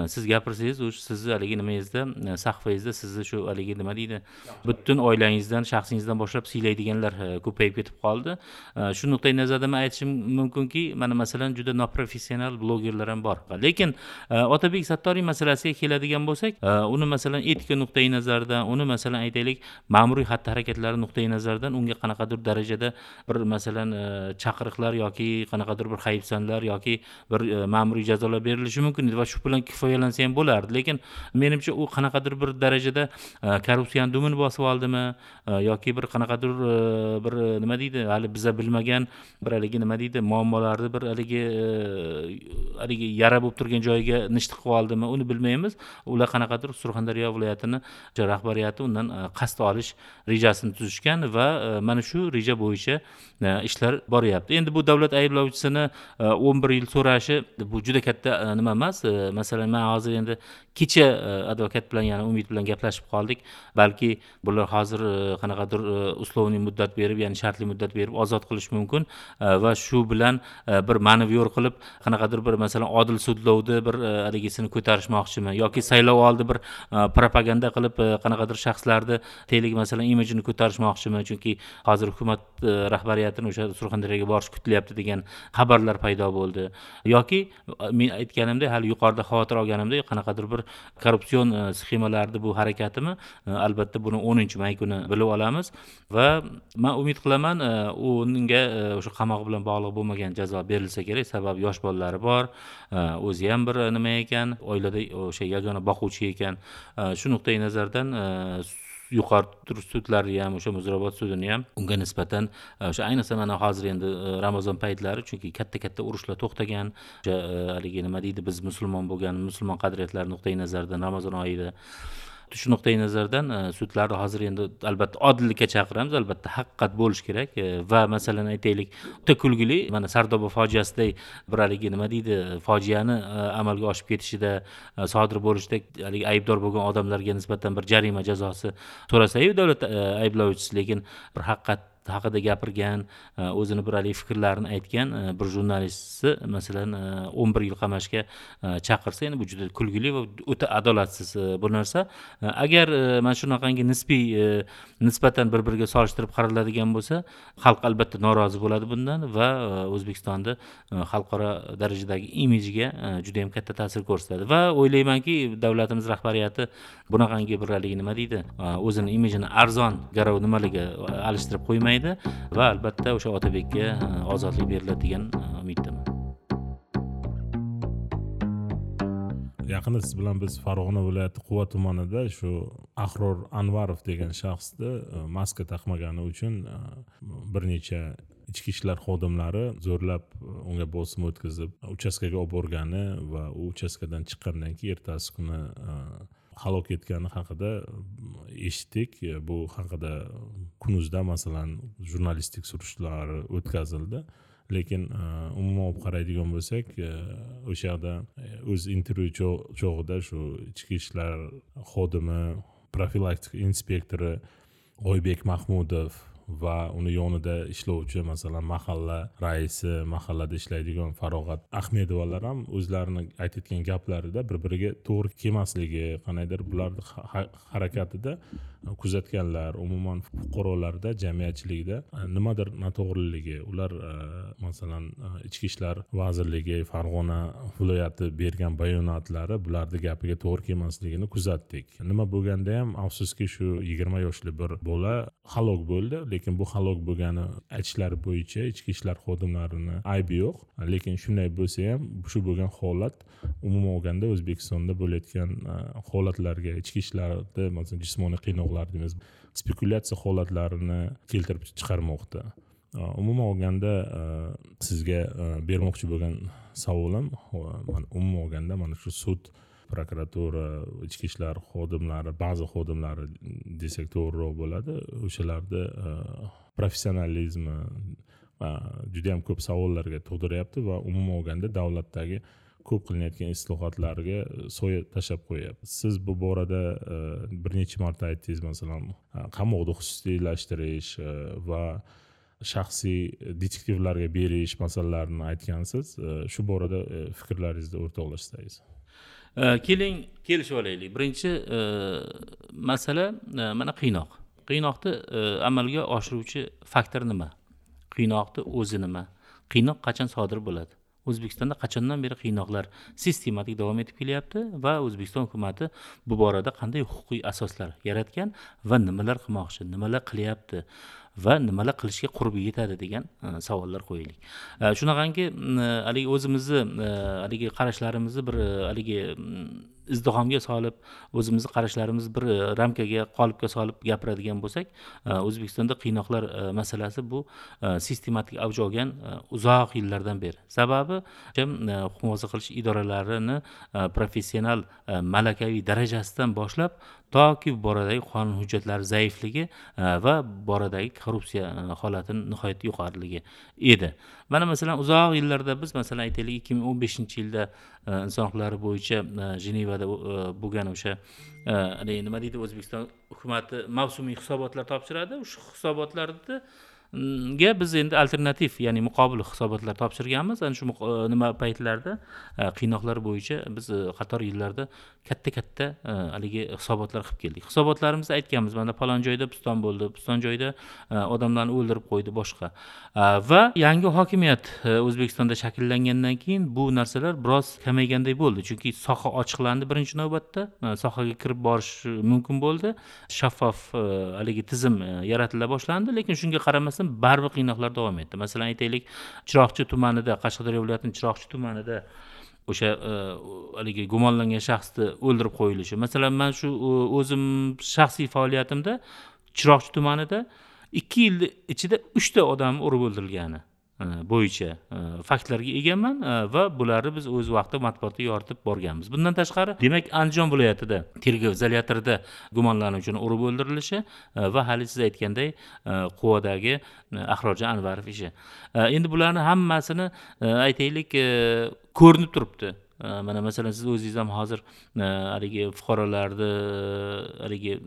Speaker 2: siz gapirsangiz u sizni haligi nimangizda e, sahfangizda sizni shu haligi nima deydi butun oilangizdan shaxsingizdan boshlab siylaydiganlar e, ko'payib ketib qoldi. E, shu nuqtai nazardan man aytishim mumkinki mana masalan juda noprofessional blogerlar ham bor. Lekin otabek sattoriy masalasiga keladigan bo'lsak uni masalan etika nuqtai nazaridan uni masalan aytaylik ma'muriy xatti harakatlari nuqtai nazaridan unga qanaqadir darajada bir masalan chaqiriqlar yoki qanaqadir bir hayibsanlar yoki bir ma'muriy jazolar berilishi mumkin. Edi va shu bilan kifoyalansa ham bo'lardi. Lekin menimcha u qanaqadir bir darajada e, korrupsiyani dumini bosib oldimi e, yoki bir qanaqadir e, bir nima deydi hali biza bilmagan bir haligi nima deydi muammolarni bir haligi haligi yara bo'lib turgan joyiga nisht qilib oldimi uni bilmaymiz. Ular qanaqadir surxondaryo viloyatini rahbariyati undan qasd olish rejasini tuzishgan va mana shu reja bo'yicha ishlar boryapti. Endi bu davlat ayblovchisini o'n bir yil so'rashi bu juda katta nima emas masalan man hozir endi kecha e, advokat bilan yana umid bilan gaplashib qoldik. Balki bular hozir e, qanaqadir e, условный muddat berib ya'ni shartli muddat berib ozod qilish mumkin. Va shu bilan bir manevyor qilib qanaqadir bir masalan odil sudlovni bir haligisini ko'tarishmoqchimi? Yoki saylov oldi bir propaganda qilib qanaqadir shaxslarni deylik masalan imijini ko'tarishmoqchimi? Chunki hozir hukumat rahbariyatini o'sha surxondaryoga borish kutilyapti degan xabarlar paydo bo'ldi. Yoki men aytganimdek hali yuqorida xavotir olganimdek qanaqadir bir korrupsion e, sxemalarni bu harakatimi e, albatta buni o'ninchi may kuni bilib olamiz. Va man umid qilaman e, unga o'sha qamoq bilan bog'liq bo'lmagan jazo berilsa kerak. Sababi yosh bolalari bor o'zi ham bir nima ekan oilada o'sha yagona boquvchi ekan. Shu nuqtai nazardan yuqori sudlari ham o'sha muzrabot sudini ham unga nisbatan e, o'sha ayniqsa mana hozir endi e, ramazon paytlari chunki katta katta urushlar to'xtagan o'sha e, haligi nima deydi biz musulmon bo'lgan musulmon qadriyatlari nuqtai nazaridan ramazon oyida shu nuqtai nazardan e, sudlarni hozir endi albatta odillikka chaqiramiz albatta haqiqat bo'lishi kerak e, va masalan aytaylik o'ta kulgili mana sardoba fojiasiday bir haligi nima deydi e, fojiani amalga oshib ketishida sodir bo'lishida haligi aybdor bo'lgan odamlarga nisbatan bir jarima jazosi so'rasayu davlat ayblovchisi lekin bir haqiqat haqida gapirgan e, o'zini bir haligi fikrlarini aytgan e, bir jurnalistni masalan e, o'n bir yil qamashga e, chaqirsa endi bu juda kulgili va o'ta adolatsiz bu narsa. Agar mana shunaqangi nisbiy nisbatan bir biriga solishtirib qaraladigan bo'lsa xalq albatta norozi bo'ladi bundan va o'zbekistonni xalqaro darajadagi imijiga juda yam katta ta'sir ko'rsatadi. Va o'ylaymanki davlatimiz rahbariyati bunaqangi bir haligi nima deydi o'zini imijini arzon garov nimalarga alishtirib qo'ymaydi bo'lmaydi va albatta o'sha otabekka e, ozodlik beriladi degan e, umiddaman.
Speaker 1: Yaqinda siz bilan biz farg'ona viloyati quva tumanida shu ahror anvarov degan shaxsni e, maska taqmagani uchun bir necha ichki ishlar xodimlari zo'rlab unga bosim o'tkazib uchastkaga olib borgani va u uchastkadan chiqqandan keyin ertasi kuni halok etgani haqida mm, eshitdik. E, bu haqida kunuzda masalan jurnalistik surishtiruvlar o'tkazildi. Lekin e, umuman olib qaraydigan bo'lsak e, o'sha yoqda o'z intervyu chog'ida shu ichki ishlar xodimi profilaktika inspektori oybek mahmudov va uni yonida ishlovchi masalan mahalla raisi mahallada ishlaydigan farog'at ahmedovalar ham o'zlarini aytayotgan gaplarida bir biriga to'g'ri kelmasligi qandaydir bularni harakatida kuzatganlar umuman fuqarolarda jamiyatchilikda e, nimadir noto'g'riligi ular e, masalan e, ichki ishlar vazirligi farg'ona viloyati bergan bayonotlari bularni gapiga to'g'ri kelmasligini kuzatdik. Nima bo'lganda ham afsuski shu yigirma yoshli bir bola halok bo'ldi lekin bu halok bo'lgani aytishlari bo'yicha ichki ishlar xodimlarini aybi yo'q. Lekin shunday bo'lsa ham shu bo'lgan holat umuman olganda o'zbekistonda bo'layotgan holatlarga ichki ishlarni masalan jismoniy qiynoq deymiz spekulyatsiya holatlarini keltirib chiqarmoqda. Umuman olganda sizga bermoqchi bo'lgan savolim umuman olganda mana shu sud prokuratura ichki ishlar xodimlari ba'zi xodimlari desak to'g'riroq bo'ladi. O'shalarni professionalizmi va juda yam ko'p savollarga tug'diryapti va umuman olganda davlatdagi ko'p qilinayotgan islohotlarga e, soya tashlab qo'yyapti siz bu borada e, bir necha marta aytdingiz masalan e, qamoqni xususiylashtirish va shaxsiy detektivlarga berish masalalarini aytgansiz shu borada fikrlaringizni o'rtoqlashsangiz
Speaker 2: keling kelishib olaylik. Birinchi masala mana qiynoq. Qiynoqni amalga oshiruvchi faktor nima? Qiynoqni o'zi nima? Qiynoq qachon sodir bo'ladi? O'zbekistonda qachondan beri qiynoqlar sistematik davom etib kelyapti va o'zbekiston hukumati bu borada qanday huquqiy asoslar yaratgan va nimalar qilmoqchi nimalar qilyapti va nimalar qilishga qurbi yetadi degan e, savollar qo'yaylik e, shunaqangi e, haligi o'zimizni e, haligi qarashlarimizni bir e, haligi izdihomga solib o'zimizni qarashlarimiz bir e, ramkaga qolipga solib gapiradigan bo'lsak e, o'zbekistonda qiynoqlar e, masalasi bu sistematik avj olgan uzoq yillardan beri. Sababi himoya muhofaza qilish idoralarini professional malakaviy darajasidan boshlab toki bu boradagi qonun hujjatlari zaifligi va boradagi korrupsiya holatini nihoyatda yuqoriligi edi. Mana masalan uzoq yillarda biz masalan aytaylik ikki ming o'n beshinchi yilda inson huquqlari bo'yicha tajribada e, bo'lgan o'sha haligi nima deydi o'zbekiston hukumati mavsumiy hisobotlar topshiradi. O'sha hisobotlarda ga biz endi alternativ ya'ni muqobil hisobotlar topshirganmiz. Ana shu e, nima paytlarda e, qiynoqlar bo'yicha biz e, qator yillarda katta katta haligi hisobotlar qilib keldik. Hisobotlarimizda aytganmiz mana falon joyda piston bo'ldi piston joyda odamlarni o'ldirib qo'ydi boshqa. Va yangi hokimiyat o'zbekistonda shakllangandan keyin bu narsalar biroz kamayganday bo'ldi. Chunki soha ochiqlandi birinchi navbatda sohaga kirib borish mumkin bo'ldi. Shaffof haligi tizim yaratila boshlandi. Lekin shunga qaramasdan qilmasdan baribir qiynoqlar davom etdi. Masalan aytaylik chiroqchi tumanida qashqadaryo viloyatining chiroqchi tumanida o'sha e, haligi gumonlangan shaxsni o'ldirib qo'yilishi. Masalan man shu e, o'zim shaxsiy faoliyatimda chiroqchi tumanida ikki yil ichida uchta odam urib o'ldirilgani. E, bo'yicha e, faktlarga egaman e, va bularni biz o'z vaqtida matbuotda yoritib borganmiz. Bundan tashqari demak andijon viloyatida tergov izolyatorida gumonlanuvchini urib o'ldirilishi va hali siz aytganday quvadagi ahrorjon anvarov ishi. Endi bularni hammasini aytaylik ko'rinib turibdi. Mana masalan siz o'zingiz ham hozir haligi fuqarolarni haligi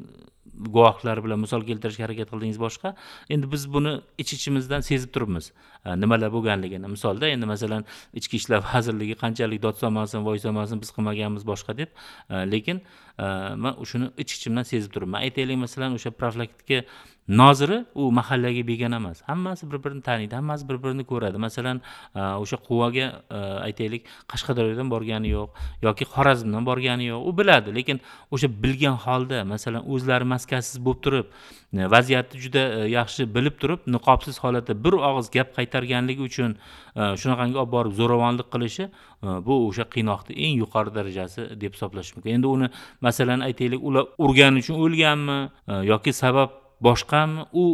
Speaker 2: guvohlar bilan misol keltirishga harakat qildingiz boshqa. Endi biz buni ich ichimizdan sezib turibmiz. E, nimalar bo'lganligini. Misolda endi masalan ichki ishlar vazirligi qanchalik dod solmasin voy solmasin biz qilmaganmiz boshqa deb. E, lekin e, man shuni ich ichimdan sezib turibman. Aytaylik masalan o'sha profilaktika noziri u mahallaga begona emas. Hammasi bir birini taniydi hammasi bir birini ko'radi. Masalan e, o'sha quvaga e, aytaylik qashqadaryodan borgani yo'q yoki xorazmdan borgani yo'q. U biladi lekin o'sha bilgan holda masalan o'zlari maskasiz bo'lib turib e, vaziyatni juda yaxshi bilib turib niqobsiz holatda bir og'iz gap qaytarganligi uchun shunaqangi olib borib zo'ravonlik qilishi bu o'sha qiynoqni eng yuqori darajasi deb hisoblash mumkin. Endi uni masalan aytaylik ular urgani uchun o'lganmi yoki sabab boshqami u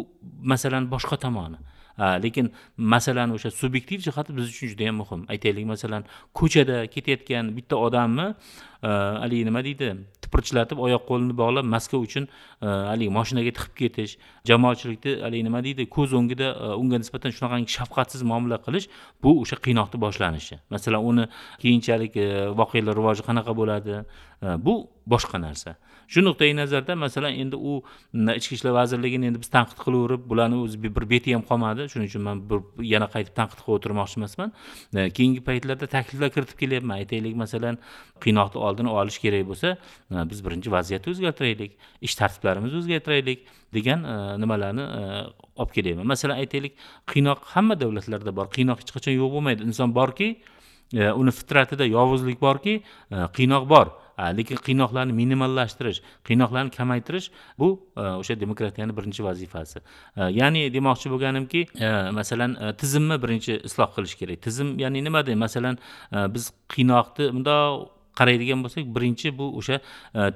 Speaker 2: masalani boshqa tomoni. Lekin masalani o'sha subyektiv jihati biz uchun juda yam muhim. Aytaylik masalan ko'chada ketayotgan bitta odamni e, haligi nima deydi tipirchilatib oyoq qo'lini bog'lab maska uchun e, haligi moshinaga tiqib ketish jamoatchilikni haligi nima deydi ko'z o'ngida e, unga nisbatan shunaqangi shafqatsiz muomala qilish bu o'sha qiynoqni boshlanishi. Masalan uni keyinchalik voqealar rivoji qanaqa bo'ladi? Bu boshqa narsa. Shu nuqtai nazardan masalan endi u ichki ishlar vazirligini endi biz tanqid qilaverib bularni o'zi bir beti ham qolmadi. Shuning uchun man bir yana qaytib tanqid qilib o'tirmoqchi emasman. Keyingi paytlarda takliflar kiritib kelyapman. Aytaylik masalan qiynoqni oldini olish kerak bo'lsa biz birinchi vaziyatni o'zgartiraylik ish tartiblarimizni o'zgartiraylik degan e, nimalarni e, olib kelyapman. Masalan aytaylik qiynoq hamma davlatlarda bor. Qiynoq hech qachon yo'q bo'lmaydi. Inson borki e, uni fitratida yovuzlik borki qiynoq bor. Lekin qiynoqlarni minimallashtirish qiynoqlarni kamaytirish bu e, o'sha demokratiyani birinchi vazifasi. E, ya'ni demoqchi bo'lganimki e, masalan tizimni birinchi isloh qilish kerak. Tizim ya'ni nima deydi? Masalan biz qiynoqni bundoq qaraydigan bo'lsak birinchi bu o'sha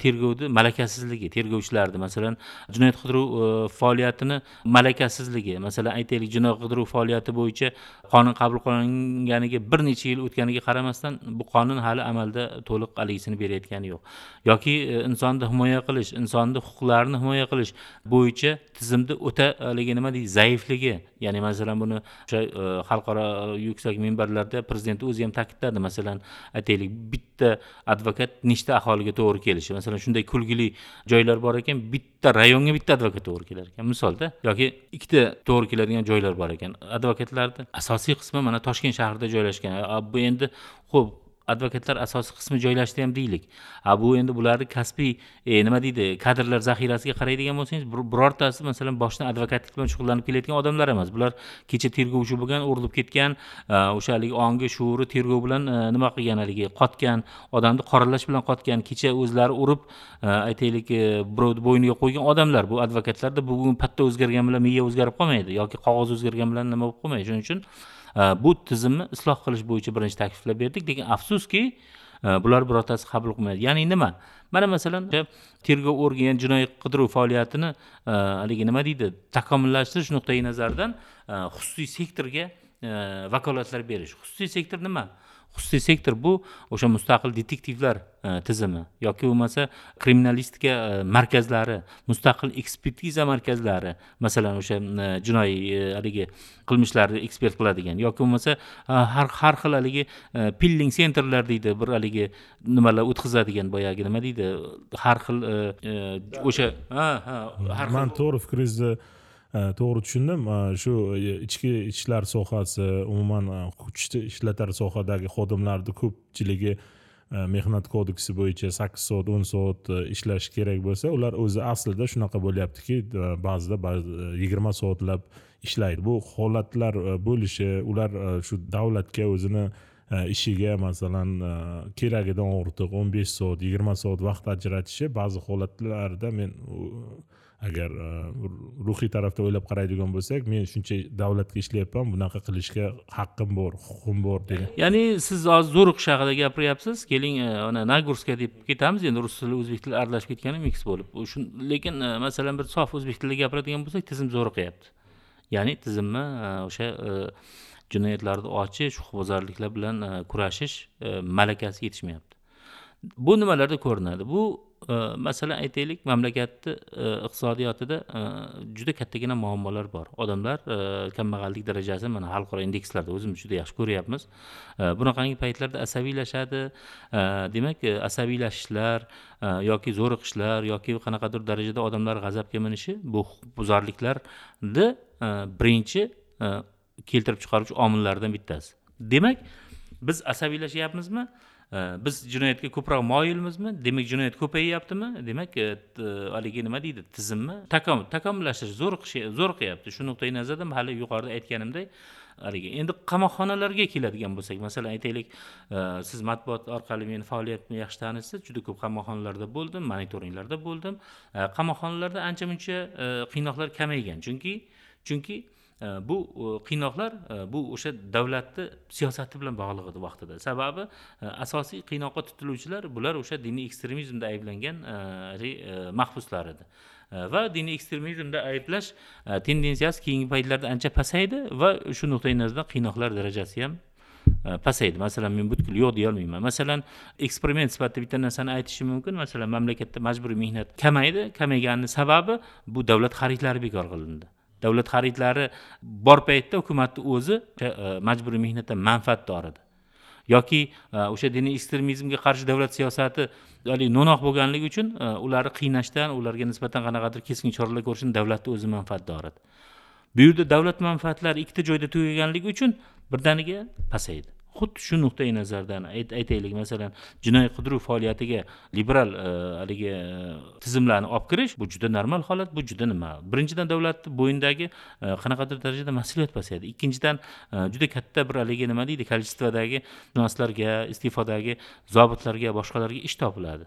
Speaker 2: tergovni malakasizligi tergovchilarni masalan jinoyat qidiruv faoliyatini malakasizligi masalan aytaylik jinoyat qidiruv faoliyati bo'yicha qonun qabul qilinganiga bir necha yil o'tganiga qaramasdan bu qonun hali amalda to'liq haligisini berayotgani yo'q. Yoki e, insonni himoya qilish insonni huquqlarini himoya qilish bo'yicha tizimni o'ta haligi nima deydi zaifligi ya'ni masalan buni o'sha e, xalqaro yuksak minbarlarda prezident o'zi ham ta'kidladi. Masalan aytaylik bitta advokat nechta aholiga to'g'ri kelishi. Masalan shunday kulgili joylar bor ekan bitta rayonga bitta advokat to'g'ri kelar ekan. Misolda yoki ikkita to'g'ri keladigan joylar bor ekan. Advokatlarni asosiy qismi mana toshkent shahrida joylashgan. Bu endi ho'p advokatlar asosiy qismi joylashdi ham deylik. A bu endi bularni kasbiy e, nima deydi kadrlar zaxirasiga qaraydigan bo'lsangiz birortasi masalan boshidan advokatlik bilan shug'ullanib kelayotgan odamlar emas. Bular kecha tergovchi bo'lgan urilib ketgan o'sha haligi ongi shuuri tergov bilan e, nima qilgan haligi qotgan odamni qoralash bilan qotgan kecha o'zlari urib e, aytaylik e, birovni bo'yniga qo'ygan odamlar. Bu advokatlarda bugun patta o'zgargan bilan miya o'zgarib qolmaydi yoki qog'oz o'zgargan bilan nima bo'lib qolmaydi? Shuning uchun bu tizimni isloh qilish bo'yicha birinchi takliflar berdik. Lekin afsuski e, bular birortasi qabul qilmaydi. Ya'ni nima? Mana masalan e, tergov organi jinoiy qidiruv faoliyatini e, haligi nima deydi? Takomillashtirish nuqtai nazaridan xususiy sektorga vakolatlar berish. Xususiy sektor nima? Xususiy sektor bu o'sha mustaqil detektivlar e, tizimi yoki bo'lmasa kriminalistika e, markazlari mustaqil ekspertiza markazlari masalan o'sha e, jinoiy haligi qilmishlarni ekspert qiladigan yoki bo'lmasa har har xil haligi pilling sentrlar deydi bir haligi nimalar o'tkazadigan boyagi nima deydi har xil o'sha ha ha
Speaker 1: har xil man to'g'ri fikringizni to'g'ri tushundim. Shu e, ichki ishlar sohasi umuman e, kuchni ishlatar sohadagi xodimlarni ko'pchiligi e, mehnat kodeksi bo'yicha sakkiz soat o'n soat ishlashi kerak bo'lsa ular o'zi aslida shunaqa bo'lyaptiki ba'zida ba'zi yigirma soatlab ishlaydi. Bu holatlar bo'lishi ular shu davlatga o'zini ishiga masalan keragidan ortiq o'n besh soat yigirma soat vaqt ajratishi ba'zi holatlarda men agar e, ruhiy tarafda o'ylab qaraydigan bo'lsak men shuncha davlatga ishlayapman bunaqa qilishga haqqim bor huquqim bor degan.
Speaker 2: Ya'ni siz hozir zo'riqish haqida gapiryapsiz keling e, mana nagurskka deb ketamiz endi rus tili o'zbek tili aralashib ketgani miks bo'lib. Lekin e, masalan bir sof o'zbek tilida gapiradigan bo'lsak tizim zo'riqyapti. Ya'ni tizimni o'sha jinoyatlarni ochish huquqbuzarliklar bilan kurashish malakasi yetishmayapti. Bu nimalarda ko'rinadi? Bu masalan aytaylik mamlakatni e, iqtisodiyotida e, juda kattagina muammolar bor. Odamlar e, kambag'allik darajasi mana xalqaro indekslarda o'zimiz juda yaxshi ko'ryapmiz. Bunaqangi paytlarda asabiylashadi. Demak asabiylashishlar yoki zo'riqishlar yoki qanaqadir darajada odamlar g'azabga minishi bu huquqbuzarliklarni birinchi keltirib chiqaruvchi omillardan bittasi. Demak biz asabiylashyapmizmi biz jinoyatga ko'proq moyilmizmi? Demak jinoyat ko'payyaptimi demak e, haligi nima deydi? Tizimmi? Takomillashtirish zo'riqyapti shu nuqtai nazardan hali yuqorida aytganimdek haligi endi qamoqxonalarga keladigan bo'lsak masalan aytaylik e, siz matbuot orqali meni faoliyatimni yaxshi taniysiz juda ko'p qamoqxonalarda bo'ldim monitoringlarda bo'ldim. E, qamoqxonalarda ancha muncha qiynoqlar kamaygan. Chunki chunki Э, bu э, qiynoqlar э, bu o'sha davlatni siyosati bilan bog'liq edi vaqtida. Sababi asosiy qiynoqqa tutiluvchilar bular o'sha diniy ekstremizmda ayblangan mahbuslar edi. Va diniy ekstremizmda ayblash tendensiyasi keyingi paytlarda ancha pasaydi va shu nuqtai nazardan qiynoqlar darajasi ham e, pasaydi. Masalan men butkul yo'q deyolmayman masalan eksperiment sifatida bitta narsani aytishim mumkin. Masalan mamlakatda majburiy mehnat kamaydi. Kamayganini sababi bu davlat xaridlari bekor qilindi. Davlat xaridlari bor paytda hukumatni o'zi e, e, majburiy mehnatdan manfaatdor edi yoki e, o'sha diniy ekstremizmga qarshi davlat siyosati haligi no'noq bo'lganligi uchun ularni qiynashdan ularga nisbatan qanaqadir keskin choralar ko'rishdan davlatni o'zi manfaatdor edi bu yerda davlat manfaatlari ikkita joyda tugaganligi uchun birdaniga pasaydi. Xuddi shu nuqtai nazardan aytaylik. Masalan jinoiy qidiruv faoliyatiga liberal e, haligi e, tizimlarni olib kirish bu juda normal holat bu juda nima? Birinchidan davlatni bo'yindagi e, qanaqadir darajada mas'uliyat pasayadi. Ikkinchidan juda katta bir haligi nima deydi? Kolичестводagi munosiblarga iste'fodagi zobitlarga boshqalarga ish topiladi.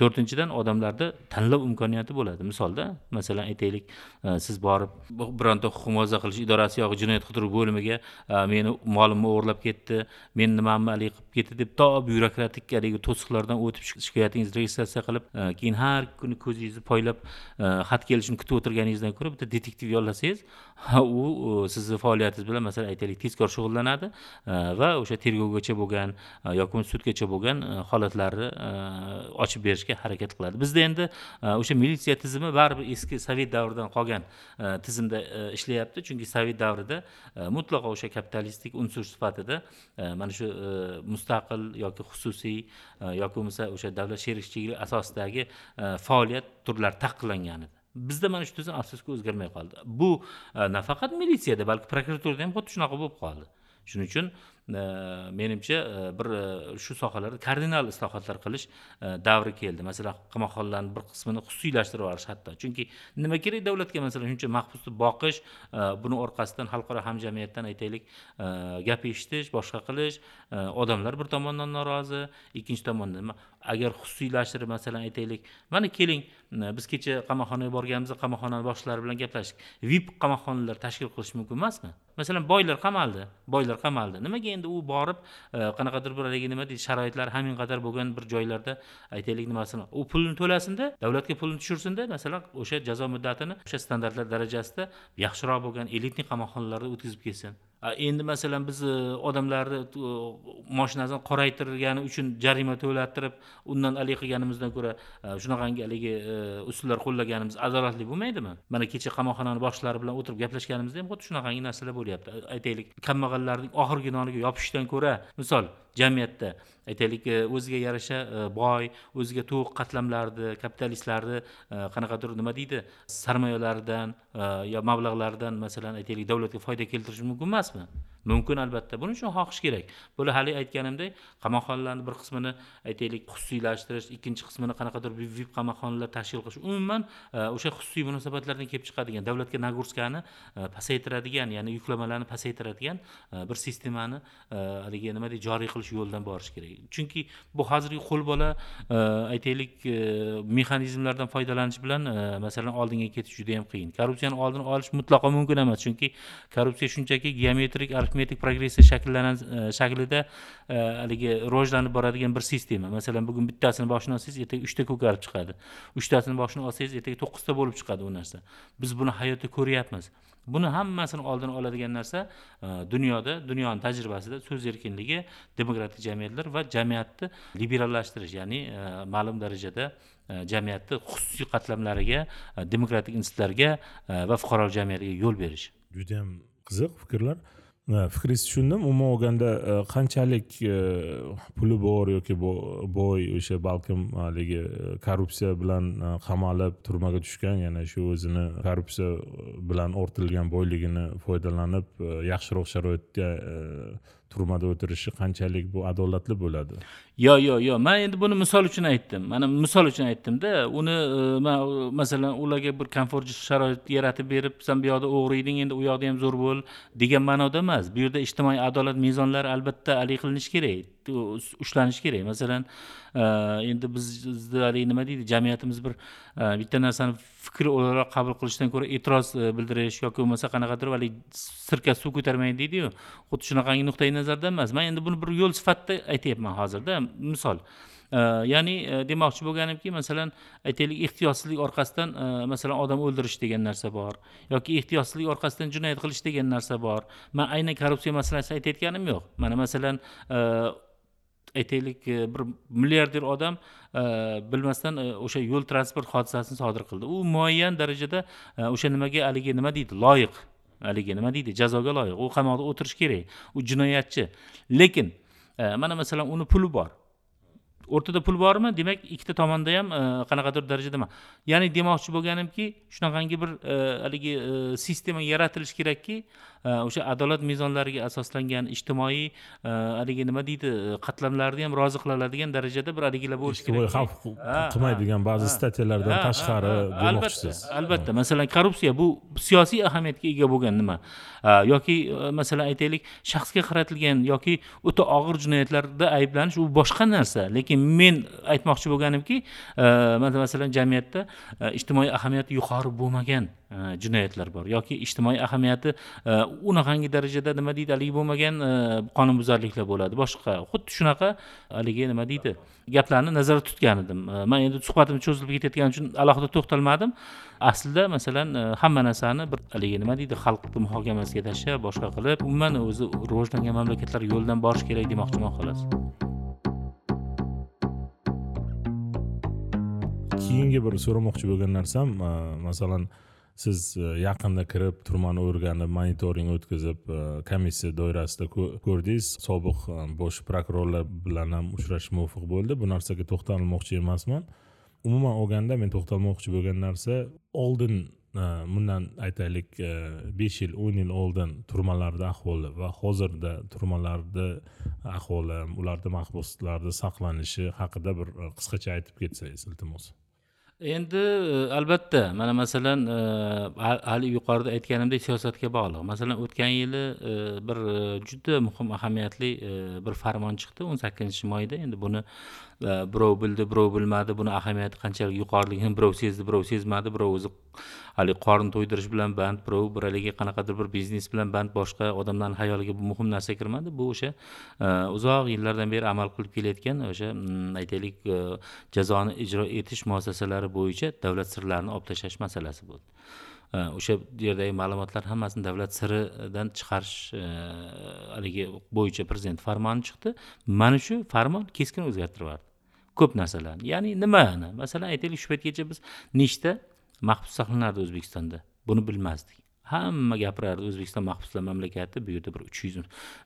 Speaker 2: To'rtinchidan odamlarda tanlov imkoniyati bo'ladi. Misolda masalan aytaylik e, siz borib bironta huquq muhofaza qilish idorasi yoki jinoyat qidiruv bo'limiga e, meni molimni o'g'irlab ketdi meni nimamni haligi qilib ketdi deb to byurokratik haligi to'siqlardan o'tib shikoyatingizni registratsiya qilib e, keyin har kuni ko'zingizni poylab xat kelishini kutib o'tirganingizdan ko'ra bitta detektiv yollasangiz u sizni faoliyatingiz bilan masalan aytaylik tezkor shug'ullanadi va o'sha tergovgacha bo'lgan yoki sudgacha bo'lgan holatlarni ochib berish berishga harakat qiladi. Bizda endi e, o'sha militsiya tizimi baribir eski sovet davridan qolgan e, tizimda e, ishlayapti. Chunki sovet davrida mutlaqo o'sha kapitalistik unsur sifatida mana shu mustaqil yoki xususiy yoki bo'lmasa o'sha davlat sherikchiligi asosidagi faoliyat turlari taqiqlangan edi. Bizda mana shu tizim afsuski o'zgarmay qoldi. Bu nafaqat militsiyada balki prokuraturada ham xuddi shunaqa bo'lib qoldi. Shuning uchun menimcha e, bir e, shu sohalarda kardinal islohotlar qilish e, davri keldi. Masalan qamoqxonalarni bir qismini xususiylashtirib yuborish hatto. Chunki nima kerak davlatga? Masalan shuncha mahbusni boqish buni orqasidan xalqaro hamjamiyatdan aytaylik gap eshitish boshqa qilish odamlar bir tomondan norozi ikkinchi tomondan nima agar xususiylashtirib masalan aytaylik. Mana keling hm, biz kecha qamoqxonaga borganimizda qamoqxona boshliqlari bilan gaplashdik. Vip qamoqxonalar tashkil qilish mumkin emasmi? Masalan boylar qamaldi boylar qamaldi nimaga endi u borib hm, qanaqadir bir haligi nima deydi sharoitlari hamin qadar bo'lgan bir joylarda aytaylik nimasini. U pulni to'lasinda davlatga pulni tushirsinda masalan o'sha jazo muddatini o'sha standartlar darajasida yaxshiroq bo'lgan elitniy qamoqxonalarda o'tkazib kelsin. Endi masalan biz e, odamlarni e, moshinasini qoraytirgani uchun jarima to'lattirib undan alik qilganimizdan ko'ra e, shunaqangi haligi usullar qo'llaganimiz adolatli bo'lmaydimi? Mana kecha qamoqxonani boshliqlari bilan o'tirib gaplashganimizda ham xuddi shunaqangi narsalar bo'lyapti. Aytaylik kambag'allarning oxirgi noniga yopishishdan ko'ra misol jamiyatda. Aytaylik o'ziga yarasha e, boy o'ziga to'q qatlamlarni kapitalistlarni e, qanaqadir nima deydi sarmoyalaridan e, yo mablag'laridan masalan aytaylik davlatga foyda keltirish mumkin emasmi? Mumkin albatta. Buning uchun xohish kerak. Bular haligi aytganimdek qamoqxonalarni bir qismini aytaylik xususiylashtirish ikkinchi qismini qanaqadir vip qamoqxonalar tashkil qilish umuman o'sha xususiy munosabatlardan kelib chiqadigan davlatga nagurskani pasaytiradigan ya'ni yuklamalarni pasaytiradigan bir sistemani haligi nima deydi joriy qilish yo'lidan borish kerak. Chunki bu hozirgi qo'lbola e, aytaylik e, mexanizmlardan foydalanish bilan e, masalan oldinga ketish juda yam qiyin. Korrupsiyani oldini olish mutlaqo mumkin emas chunki korrupsiya shunchaki geometrik arifmetik progressiya shakllanan shaklida haligi rivojlanib boradigan bir sistema. Masalan bugun bittasini boshini olsangiz ertaga uchta ko'karib chiqadi. Uchtasini boshini olsangiz ertaga to'qqizta bo'lib chiqadi u narsa. Biz buni hayotda ko'ryapmiz. Buni hammasini oldini oladigan narsa e, dunyoda dunyoni tajribasida so'z erkinligi demokratik jamiyatlar va jamiyatni liberallashtirish ya'ni e, ma'lum darajada e, jamiyatni xususiy qatlamlariga demokratik institutlarga va fuqarolik jamiyatiga yo'l berish.
Speaker 1: Judayam qiziq fikrlar. Fikringiz tushundim umuman olganda e, qanchalik e, puli bor yoki boy o'sha balkim haligi e, korrupsiya bilan qamalib turmaga tushgan yana shu o'zini korrupsiya bilan ortilgan boyligini foydalanib yaxshiroq sharoitda turmada o'tirishi qanchalik bu adolatli bo'ladi?
Speaker 2: Yo'q yo'q yo'q man endi buni misol uchun aytdim. Mana misol uchun aytdimda uni e, man masalan ularga bir komfort sharoit yaratib berib san bu yoqda o'g'riyding endi u yoqda ham zo'r bo'l degan ma'noda emas. Bu yerda ijtimoiy adolat mezonlari albatta haligi qilinishi kerak. Ushlanishi kerak. Masalan e, endi bizni haligi nima deydi? Jamiyatimiz bir e, bitta narsani fikr o'laroq qabul qilishdan ko'ra e'tiroz e, bildirish yoki bo'lmasa qanaqadir haligi sirka suv ko'tarmaydi deydiyu. Xuddi shunaqangi nuqtai nazardan emas. Man endi buni bir yo'l sifatida aytyapman hozirda. Misol ya'ni demoqchi bo'lganimki masalan aytaylik ehtiyotsizlik orqasidan masalan odam o'ldirish degan narsa bor yoki ehtiyotsizlik orqasidan jinoyat qilish degan narsa bor. Man aynan korrupsiya masalasini aytayotganim yo'q. Mana masalan aytaylik e, bir milliarder odam e, bilmasdan e, o'sha yo'l transport hodisasini sodir qildi. U muayyan darajada o'sha nimaga haligi nima deydi? Loyiq. Haligi nima deydi? Jazoga loyiq. U qamoqda o'tirishi kerak. U jinoyatchi. Lekin mana masalan uni puli bor. O'rtada pul bormi? Demak ikkita tomonda ham qanaqadir darajada ya'ni demoqchi bo'lganimki shunaqangi bir haligi sistema yaratilishi kerakki o'sha adolat mezonlariga asoslangan ijtimoiy haligi nima deydi qatlamlarni ham rozi qila oladigan darajada bir haligilar bo'lishi kerak ijtimoiy
Speaker 1: xavf qilmaydigan ba'zi stатьяларdan tashqari demoqchisiz.
Speaker 2: albatta. Masalan korrupsiya bu siyosiy ahamiyatga ega bo'lgan nima? Yoki masalan aytaylik shaxsga qaratilgan yoki o'ta og'ir jinoyatlarda ayblanish u boshqa narsa lekin men aytmoqchi bo'lganimki e, masalan jamiyatda e, ijtimoiy ahamiyati yuqori bo'lmagan e, jinoyatlar bor yoki ijtimoiy ahamiyati unaqangi darajada nima deydi haligi bo'lmagan qonunbuzarliklar bo'ladi. Boshqa xuddi shunaqa haligi nima deydi gaplarni nazarda tutgan edim man endi suhbatim cho'zilib ketayotgani uchun alohida to'xtalmadim. Aslida masalan hamma narsani bir haligi nima deydi xalqni muhokamasiga tashlab boshqa qilib umuman o'zi rivojlangan mamlakatlar yo'lidan borish kerak demoqchiman xolos.
Speaker 1: Keyingi bir so'ramoqchi bo'lgan narsam e, masalan siz e, yaqinda kirib turmani o'rganib monitoring o'tkazib e, komissiya doirasida ko'rdingiz sobiq bosh prokurorlar bilan ham uchrashish muvaffaq bo'ldi. Bu narsaga to'xtalmoqchi emasman. Umuman olganda men to'xtalmoqchi bo'lgan narsa oldin bundan aytaylik besh yil o'n yil oldin turmalarda ahvoli va hozirda turmalarda ahvoli ularda mahbuslarda saqlanishi haqida bir qisqacha aytib ketsangiz iltimos.
Speaker 2: Endi e, albatta mana masalan e, hali yuqorida aytganimdek siyosatga bog'liq. Masalan o'tgan yili e, bir juda muhim ahamiyatli bir farmon chiqdi o'n sakkizinchi mayda endi buni Э, birov bildi birov bilmadi. Buni ahamiyati qanchalik yuqoriligini birov sezdi birov sezmadi. Birov o'zi haligi qorin to'ydirish bilan band birov bir haligi qanaqadir bir biznes bilan band boshqa odamlarni xayoliga bu muhim narsa kirmadi. Bu o'sha e, uzoq yillardan beri amal qilib kelayotgan o'sha mm, aytaylik e, jazoni ijro etish muassasalari bo'yicha davlat sirlarini olib tashlash masalasi bo'ldi. E, o'sha yerdagi ma'lumotlar hammasini davlat siridan chiqarish haligi bo'yicha prezident farmoni chiqdi. Mana shu farmon keskin o'zgartirib yubordi ko'p narsalarni ya'ni nimani? Masalan aytaylik shu paytgacha biz nechta mahbus saqlanardi o'zbekistonda? Buni bilmasdik. Hamma gapirardi o'zbekiston mahbuslar mamlakati bu yerda bir uch yuz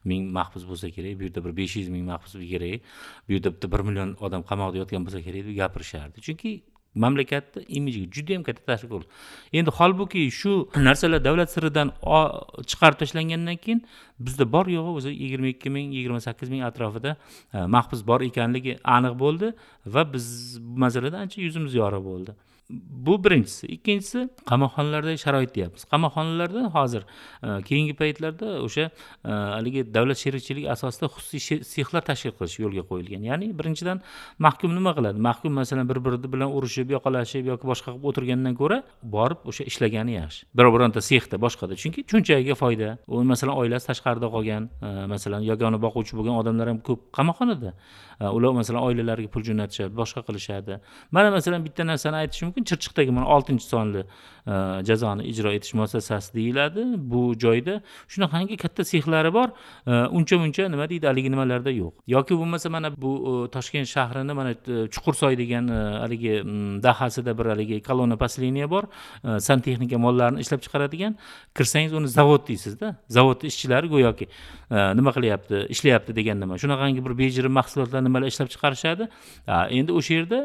Speaker 2: ming mahbus bo'lsa kerak bu yerda bir besh yuz ming mahbus kerak bu yerda bitta bir million odam qamoqda yotgan bo'lsa kerak deb gapirishardi. Chunki mamlakatni imijiga juda yam katta ta'sir ko'rdi. Endi holbuki shu narsalar davlat siridan chiqarib tashlangandan keyin bizda bor yo'g'i o'zi yigirma ikki ming yigirma sakkiz ming atrofida e, mahbus bor ekanligi aniq bo'ldi va biz bu masalada ancha yuzimiz yorug' bo'ldi. Bu birinchisi. Ikkinchisi qamoqxonalardagi sharoit deyapmiz. Qamoqxonalarda hozir e, keyingi paytlarda o'sha e, haligi davlat sherikchiligi asosida xususiy sexlar tashkil qilish yo'lga qo'yilgan. Ya'ni birinchidan mahkum nima qiladi? Mahkum masalan bir biri bilan urushib yoqalashib yoki boshqa qilib o'tirgandan ko'ra borib o'sha ishlagani yaxshi. Biror bironta sexda boshqada. Chunki cho'nchagiga foyda. U masalan oilasi tashqarida qolgan e, masalan yagona boquvchi bo'lgan odamlar ham ko'p qamoqxonada. Ular masalan oilalariga pul jo'natishadi boshqa qilishadi. Mana masalan bitta narsani aytishim mumkin. Chirchiqdagi mana oltinchi sonli. Jazoni ijro etish muassasasi deyiladi. Bu joyda shunaqangi katta sexlari bor. Uncha muncha nima deydi haligi nimalarda yo'q. Yoki bo'lmasa mana bu e, toshkent shahrini mana e, chuqursoy degan e, haligi dahasida bir haligi kolonna последняя bor. Santexnika mollarini ishlab chiqaradigan. Kirsangiz uni zavod deysizda. Zavodni ishchilari go'yoki nima qilyapti ishlayapti degan nima. Shunaqangi bir bejirim mahsulotlar nimalar ishlab chiqarishadi? Endi o'sha yerda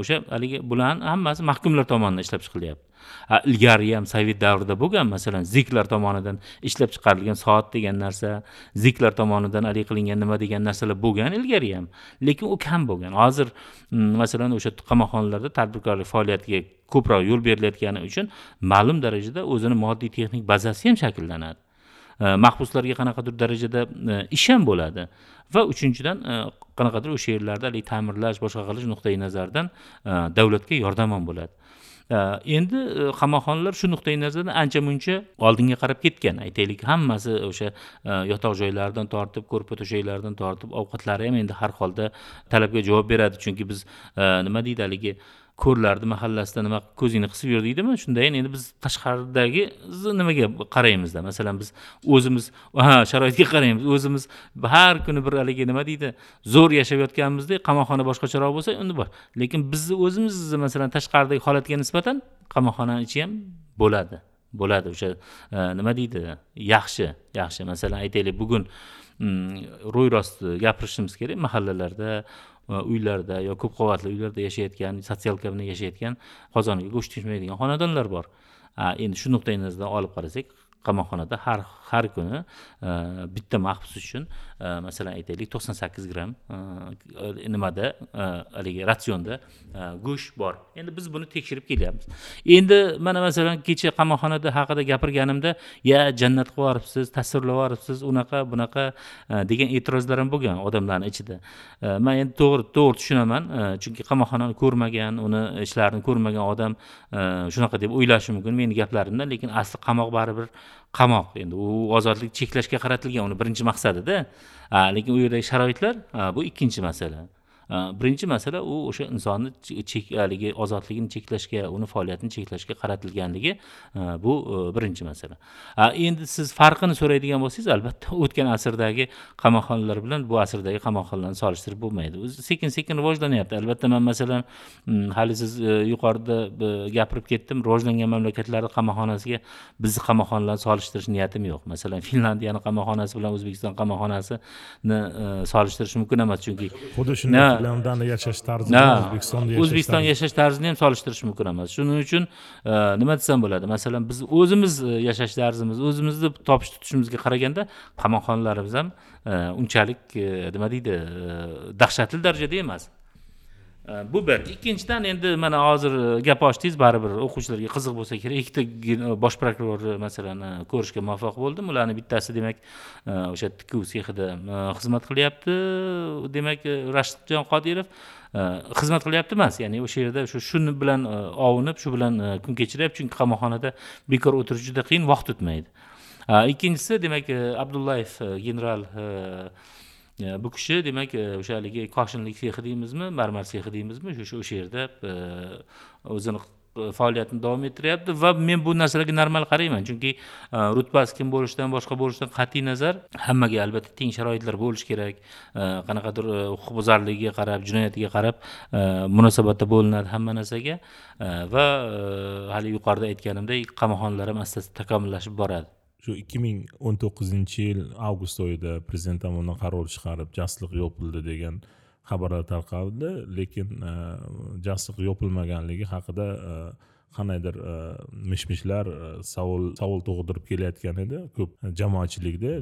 Speaker 2: o'sha haligi bularni hammasi mahkumlar tomonidan ishlab chiqilyapti. Ilgari ham sovet davrida bo'lgan masalan ziklar tomonidan ishlab chiqarilgan soat degan narsa ziklar tomonidan haligi qilingan nima degan narsalar bo'lgan ilgari ham lekin u kam bo'lgan. Hozir mm, masalan o'sha qamoqxonalarda tadbirkorlik faoliyatiga ko'proq yo'l berilayotgani uchun ma'lum darajada o'zini moddiy texnik bazasi ham shakllanadi. E, mahbuslarga qanaqadir darajada e, ish ham bo'ladi. Va uchinchidan e, qanaqadir o'sha yerlarda haligi ta'mirlash boshqa qilish nuqtai nazaridan davlatga yordam ham bo'ladi. Э, endi e, qamoqxonalar shu nuqtai nazardan ancha muncha oldinga qarab ketgan. Aytaylik hammasi o'sha e, yotoq joylaridan tortib ko'rpa to'shaklardan tortib ovqatlari ham endi har holda talabga javob beradi. Chunki biz e, nima deydi haligi ko'rlardi mahallasida nima ko'zingni qisib yur deydimi? Shundayin endi biz tashqaridagi nimaga qaraymizda masalan biz o'zimiz ha sharoitga qaraymiz. O'zimiz har kuni bir haligi nima deydi zo'r yashab yotganimizda qamoqxona boshqacharoq bo'lsa unda bor. Lekin bizni o'zimiz masalan tashqaridagi holatga nisbatan qamoqxonani ichi ham bo'ladi bo'ladi. O'sha e, nima deydi yaxshi yaxshi. Masalan aytaylik bugun mm, ro'y rost gapirishimiz kerak mahallalarda uylarda yo ko'p qavatli uylarda yashayotgan sotsialka bilan yashayotgan qozoniga go'sht tushmaydigan xonadonlar bor. Endi shu nuqtai nazardan olib qarasak qamoqxonada har har kuni e, bitta mahbus uchun e, masalan aytaylik to'qson sakkiz gramm e, nimada e, haligi ratsionda e, go'sht bor. Endi biz buni tekshirib kelyapmiz. Endi mana masalan kecha qamoqxonada haqida gapirganimda ya jannat qilib yuboribsiz tasvirlab yuboribsiz unaqa bunaqa e, degan e'tirozlar ham bo'lgan odamlarni ichida. Man endi to'g'ri to'g'ri tushunaman chunki qamoqxonani ko'rmagan uni ishlarini ko'rmagan odam shunaqa deb o'ylashi mumkin meni gaplarimdan lekin asli qamoq baribir qamoq. Endi u ozodlik cheklashga qaratilgan uni birinchi maqsadida. Lekin u yerdagi sharoitlar bu ikkinchi masala. Birinchi masala u o'sha insonni haligi ozodligini cheklashga uni faoliyatini cheklashga qaratilganligi bu birinchi masala. Endi siz farqini so'raydigan bo'lsangiz albatta o'tgan asrdagi qamoqxonalar bilan bu asrdagi qamoqxonalarni solishtirib bo'lmaydi. O'zi sekin sekin rivojlanyapti. Albatta man masalan hali siz e, yuqorida e, gapirib ketdim. Rivojlangan mamlakatlarni qamoqxonasiga bizni qamoqxonalarni solishtirish niyatim yo'q. Masalan finlandiyani qamoqxonasi bilan o'zbekiston qamoqxonasini e, solishtirish mumkin emas. Chunki
Speaker 1: xuddi shunday finlandiyada yashash tarzini o'zbekistonda yashash
Speaker 2: o'zbekiston yashash tarzini ham solishtirish mumkin emas shuning uchun e, nima desam bo'ladi? Masalan biz o'zimiz e, yashash tarzimiz o'zimizni topish tutishimizga qaraganda qamoqxonalarimiz ham e, unchalik nima deydi dahshatli darajada emas bu bir. Ikkinchidan endi mana hozir e, gap ochdingiz baribir o'quvchilarga qiziq bo'lsa kerak. Ikkita e, bosh prokurorni masalan e, ko'rishga muvaffaq bo'ldim. Ularni bittasi demak o'sha tikuv sexida xizmat qilyapti. Demak rashidjon qodirov xizmat qilyapti emas. Ya'ni o'sha yerda shu shuni bilan ovunib shu bilan kun kechiryapti. Chunki qamoqxonada bekor o'tirish juda qiyin vaqt o'tmaydi. Ikkinchisi demak abdullayev general bu kishi demak e, o'sha haligi koshinlik sexi deymizmi marmar sexi deymizmi? O'sha o'sha yerda e, o'zini e, faoliyatini davom ettiryapti. Va men bu narsalarga normal qarayman. Chunki rutbasi kim bo'lishidan boshqa bo'lishidan qat'iy nazar hammaga albatta teng sharoitlar bo'lishi kerak. Qanaqadir huquqbuzarligiga qarab jinoyatiga qarab munosabatda bo'linadi hamma narsaga. Va hali yuqorida aytganimdek qamoqxonalar ham asta asta takomillashib boradi.
Speaker 1: Shu ikki ming o'n to'qqizinchi yil avgust oyida prezident tomonidan qaror chiqarib jasliq yopildi degan xabarlar tarqaldi. Lekin e, jasliq yopilmaganligi haqida e, qandaydir e, mish mishlar e, savol savol tug'dirib kelayotgan edi ko'p jamoatchilikda.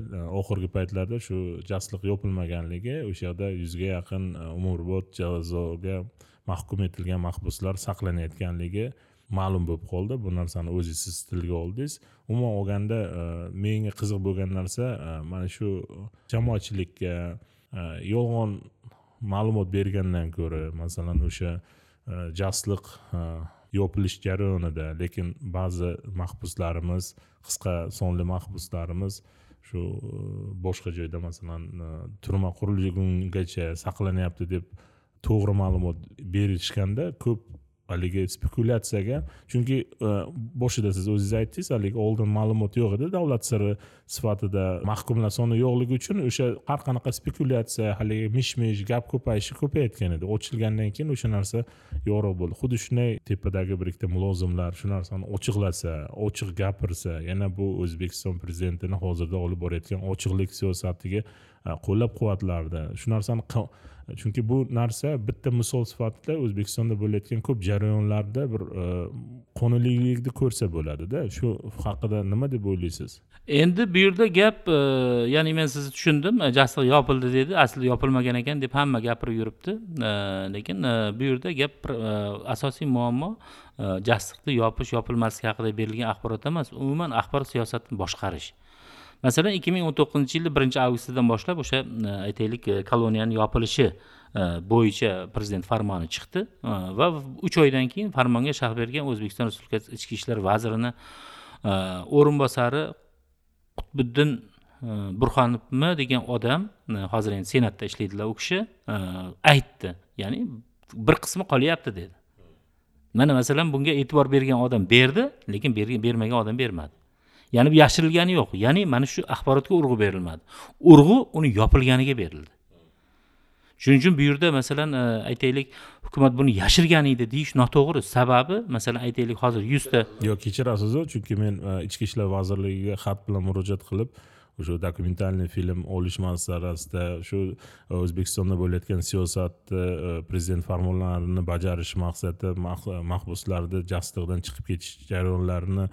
Speaker 1: Oxirgi paytlarda shu jasliq yopilmaganligi o'sha yerda yuzga yaqin umrbod jazoga mahkum etilgan mahbuslar saqlanayotganligi ma'lum bo'lib qoldi. Bu narsani o'zingiz siz tilga oldingiz. Umuman olganda e, menga qiziq bo'lgan narsa e, mana shu jamoatchilikka e, yolg'on ma'lumot bergandan ko'ra masalan o'sha jasliq yopilish jarayonida lekin ba'zi mahbuslarimiz qisqa sonli mahbuslarimiz shu boshqa joyda masalan turma qurilgungacha saqlanyapti deb to'g'ri ma'lumot berishganda ko'p haligi spekulyatsiyaga chunki e, boshida siz o'zingiz aytdingiz haligi oldin ma'lumot yo'q edi. Davlat siri sifatida mahkumlar soni yo'qligi uchun o'sha har qanaqa spekulyatsiya haligi mish mish gap ko'payishi ko'payayotgan edi. Ochilgandan keyin o'sha narsa yo'qroq bo'ldi. Xuddi shunday tepadagi bir ikkita mulozimlar shu narsani ochiqlasa ochiq gapirsa yana bu o'zbekiston prezidentini hozirda olib borayotgan ochiqlik siyosatiga Э, qo'llab quvvatlardi shu narsani chunki bu narsa bitta misol sifatida o'zbekistonda bo'layotgan ko'p jarayonlarda bir e, qonuniylikni ko'rsa bo'ladida. Shu haqida nima deb o'ylaysiz?
Speaker 2: Endi bu yerda gap e, ya'ni men sizni tushundim. E, jasliq yopildi dedi. Aslida yopilmagan ekan deb hamma gapirib yuribdi. E, lekin bu yerda gap asosiy muammo jasliqni yopish yopilmasligi haqida berilgan axborot emas. Umuman axborot siyosatini boshqarish. Masalan ikki ming o'n to'qqizinchi yilni birinchi avgustidan boshlab o'sha e, aytaylik e, koloniyani yopilishi e, bo'yicha prezident farmoni chiqdi. Va uch oydan keyin farmonga sharh bergan o'zbekiston respublikasi ichki ishlar vazirini o'rinbosari qutbiddin burxonovmi degan odam hozir endi senatda ishlaydilar u kishi aytdi. Ya'ni bir qismi qolyapti dedi. Mana masalan bunga e'tibor bergan odam berdi lekin bermagan odam bermadi. Ya'ni bu yashirilgani yo'q. Ya'ni mana shu axborotga urg'u berilmadi. Urg'u uni yopilganiga berildi. Shuning uchun bu yerda masalan e, aytaylik hukumat buni yashirgan edi deyish noto'g'ri. Sababi masalan aytaylik hozir yuzta
Speaker 1: yo'q kechirasiz chunki men e, ichki ishlar vazirligiga xat bilan murojaat qilib o'sha dokumentalniy film olish masalasida shu e, o'zbekistonda bo'layotgan siyosatni prezident farmonlarini bajarish maqsadi mahbuslarni jastiqdan chiqib ketish jarayonlarini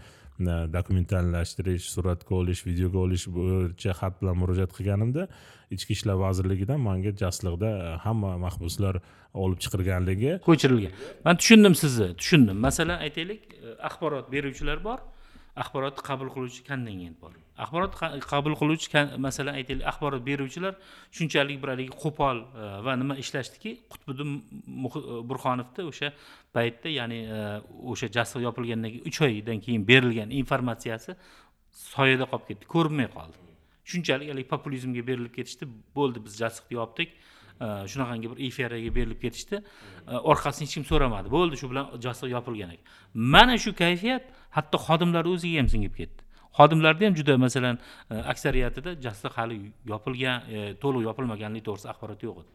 Speaker 1: dokumentallashtirish suratga olish videoga olish bo'yicha xat bilan murojaat qilganimda ichki ishlar vazirligidan manga jasliqda e, hamma mahbuslar olib chiqilganligi
Speaker 2: ko'chirilgan. Man tushundim sizni tushundim. Masalan aytaylik e, axborot beruvchilar bor. Axborotni qabul qiluvchi kontingent bor. Axborot qabul qiluvchi masalan aytaylik axborot beruvchilar shunchalik bir haligi qo'pol e, va nima ishlashdiki qutbiddin e, burhonovni o'sha paytda ya'ni e, o'sha jasliq yopilgandan keyin uch oydan keyin berilgan informatsiyasi soyada qolib ketdi ko'rinmay qoldi. Shunchalik haligi populizmga berilib ketishdi bo'ldi biz jasliqni yopdik shunaqangi bir efiraga berilib ketishdi orqasini hech kim so'ramadi bo'ldi shu bilan jasliq yopilgan ekan mana shu kayfiyat hatto xodimlar o'ziga ham singib ketdi. Xodimlarda ham juda masalan e, aksariyatida jasliq hali yopilgan e, to'liq yopilmaganligi to'g'risida axborot yo'q edi.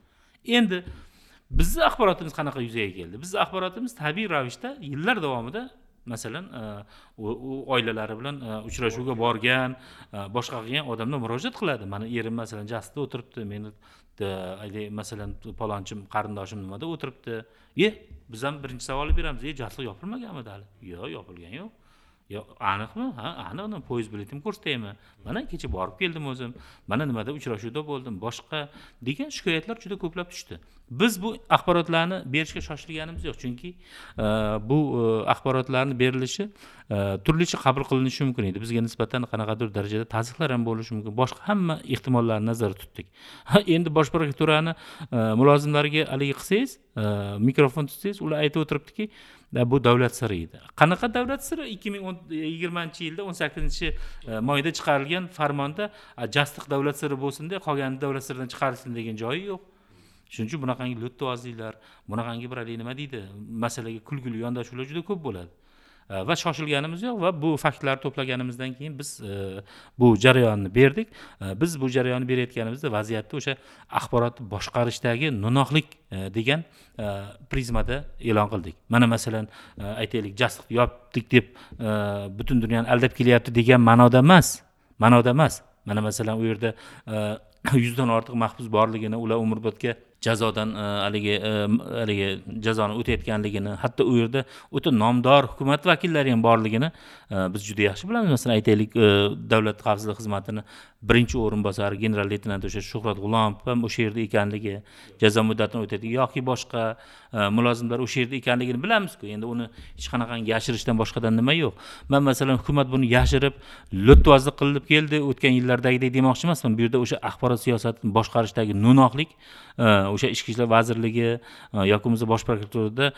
Speaker 2: Endi bizni axborotimiz qanaqa yuzaga keldi? Bizni axborotimiz tabiiy ravishda yillar davomida masalan e, u oilalari bilan uchrashuvga borgan boshqa qilgan odamlar murojaat qiladi. Mani erim masalan jasda o'tiribdi meni masalan palonchim qarindoshim nimada o'tiribdi. E biz ham birinchi savolni beramiz. E jasliq yopilmaganmidi hali? Yo'q yopilgani yo'q. Yo aniqmi? Ha aniq poyezd biletimni ko'rsataymi? Mana kecha borib keldim o'zim. Mana nimada uchrashuvda bo'ldim. Boshqa degan shikoyatlar juda ko'plab tushdi. Biz bu axborotlarni berishga shoshilganimiz yo'q. Chunki e, bu e, axborotlarni berilishi e, turlicha qabul qilinishi mumkin edi. Bizga nisbatan qanaqadir darajada tazyiqlar ham bo'lishi mumkin. Boshqa hamma ehtimollarni nazarda tutdik. Endi bosh prokuraturani mulozimlariga haligi qilsangiz mikrofon tutsangiz ular aytib o'tiribdiki bu davlat siri edi. Qanaqa davlat siri ikki ming yigirmanchi yilda o'n sakkizinchi э, moyda chiqarilgan farmonda jastiq davlat siri bo'lsinda qolgani davlat siridan chiqarilsin degan joyi yo'q. Shuning uchun bunaqangi lo'ttovozliklar bunaqangi bir haligi nima deydi? Masalaga kulgili yondashuvlar juda ko'p bo'ladi. Va shoshilganimiz yo'q va bu faktlarni to'plaganimizdan keyin biz e, bu jarayonni berdik. E, biz bu jarayonni berayotganimizda vaziyatni o'sha axborotni boshqarishdagi no'noqlik e, degan prizmada e'lon qildik. Mana masalan aytaylik jasliqni yopdik deb butun dunyoni aldab kelyapti degan ma'noda emas ma'noda emas. Mana masalan u yerda yuzdan ortiq mahbus borligini ular umrbodga jazodan e, haligi e, haligi jazoni o'tayotganligini hatto u yerda o'ta nomdor hukumat vakillari ham borligini e, biz juda yaxshi bilamiz. Masalan aytaylik davlat xavfsizlik xizmatini birinchi o'rinbosari general leytenant o'sha shuhrat g'ulomov ham o'sha yerda ekanligi jazo muddatini o'taydi yoki boshqa e, mulozimlar o'sha yerda ekanligini bilamizku. Endi uni hech qanaqangi yashirishdan boshqadan nima yo'q. Man masalan hukumat buni yashirib lutvozlik qilib keldi o'tgan yillardagidek demoqchi emasman. Bu yerda o'sha axborot siyosatini boshqarishdagi no'noqlik e, o'sha ichki ishlar vazirligi e, yoki bo'lmasa bosh prokuraturada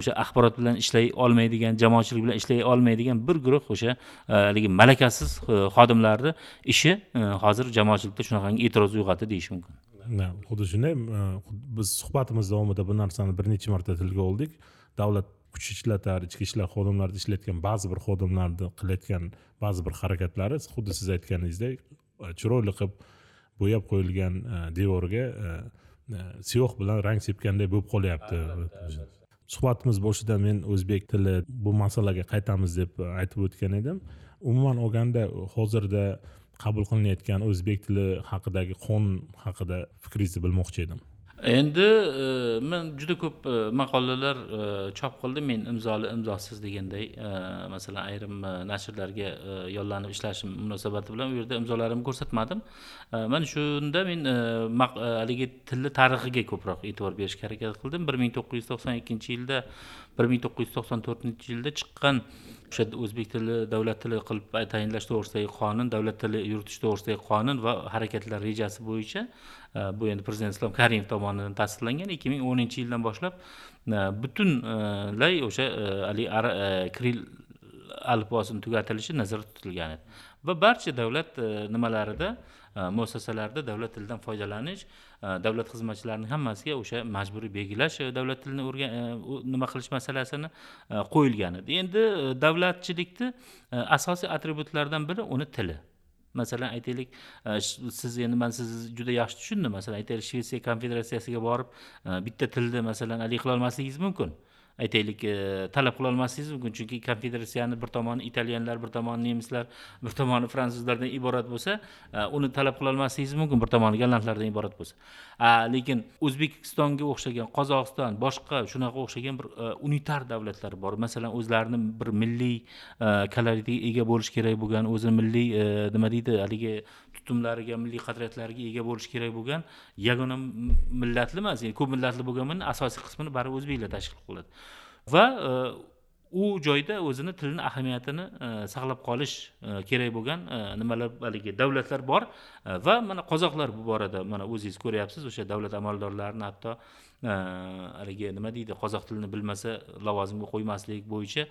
Speaker 2: o'sha axborot bilan ishlay olmaydigan jamoatchilik bilan ishlay olmaydigan bir guruh o'sha haligi malakasiz xodimlarni ishi hozir jamoatchilikda shunaqangi e'tiroz uyg'otdi deyish mumkin
Speaker 1: xuddi shunday biz suhbatimiz davomida bu narsani bir necha marta tilga oldik davlat kuch ishlatar ichki ishlar xodimlarida ishlayotgan ba'zi bir xodimlarni qilayotgan ba'zi bir harakatlari xuddi siz aytganingizdek chiroyli qilib bo'yab qo'yilgan devorga siyoh bilan rang sepganday bo'lib qolyapti suhbatimiz boshida men o'zbek tili bu masalaga qaytamiz deb aytib o'tgan edim umuman olganda hozirda qabul qilinayotgan o'zbek tili haqidagi qonun haqida fikringizni bilmoqchi edim.
Speaker 2: Endi e, men juda ko'p e, maqolalar e, chop qildim men imzoli imzosiz deganday e, masalan ayrim e, nashrlarga e, yollanib ishlashim munosabati bilan u yerda imzolarimni ko'rsatmadim. Mana shunda men haligi tilni tarixiga ko'proq e'tibor berishga harakat qildim. bir ming to'qqiz yuz to'qson ikkinchi yilda bir ming to'qqiz yuz to'qson to'rtinchi yilda chiqqan o'sha o'zbek tili davlat tili qilib tayinlash to'g'risidagi qonun davlat tili yuritish to'g'risidagi qonun va harakatlar rejasi bo'yicha Э, bu endi prezident islom karimov tomonidan tasdiqlangan. ikki ming o'ninchi yildan boshlab e, butunlay o'sha e, haligi e, kiril alifbosini tugatilishi nazarda tutilgan edi. Va barcha davlat nimalarida muassasalarida davlat tilidan foydalanish davlat xizmatchilarining hammasiga o'sha majburiy belgilash davlat tilini o'rgan nima qilish masalasini qo'yilgan edi. Endi davlatchilikni asosiy atributlaridan biri uni tili. Masalan aytaylik e, siz endi man sizni juda yaxshi tushundim. Masalan aytaylik shvetsiya konfederatsiyasiga borib e, bitta tilni masalan haligi qilolmasligingiz mumkin. Aytaylik e, talab qilolmasligingiz mumkin chunki konfederatsiyani bir tomoni italyanlar bir tomoni nemislar bir tomoni fransuzlardan iborat bo'lsa e, uni talab qilolmasligingiz mumkin bir tomoni gollandlardan iborat bo'lsa. Lekin o'zbekistonga o'xshagan qozog'iston boshqa shunaqa o'xshagan bir e, unitar davlatlar bor. Masalan o'zlarini bir milliy e, koloritiga ega bo'lishi kerak bo'lgan o'zini milliy nima deydi haligi tutumlariga milliy qadriyatlariga ega bo'lishi kerak bo'lgan yagona millatli emas ko'p millatli bo'lganman asosiy qismini baribir o'zbeklar tashkil qiladi. Va e, u joyda o'zini tilini ahamiyatini e, saqlab qolish e, kerak bo'lgan nimalar haligi davlatlar bor. Va mana qozoqlar bu borada mana o'zingiz ko'ryapsiz o'sha davlat amaldorlarini hatto haligi nima deydi qozoq tilini bilmasa lavozimga qo'ymaslik bo'yicha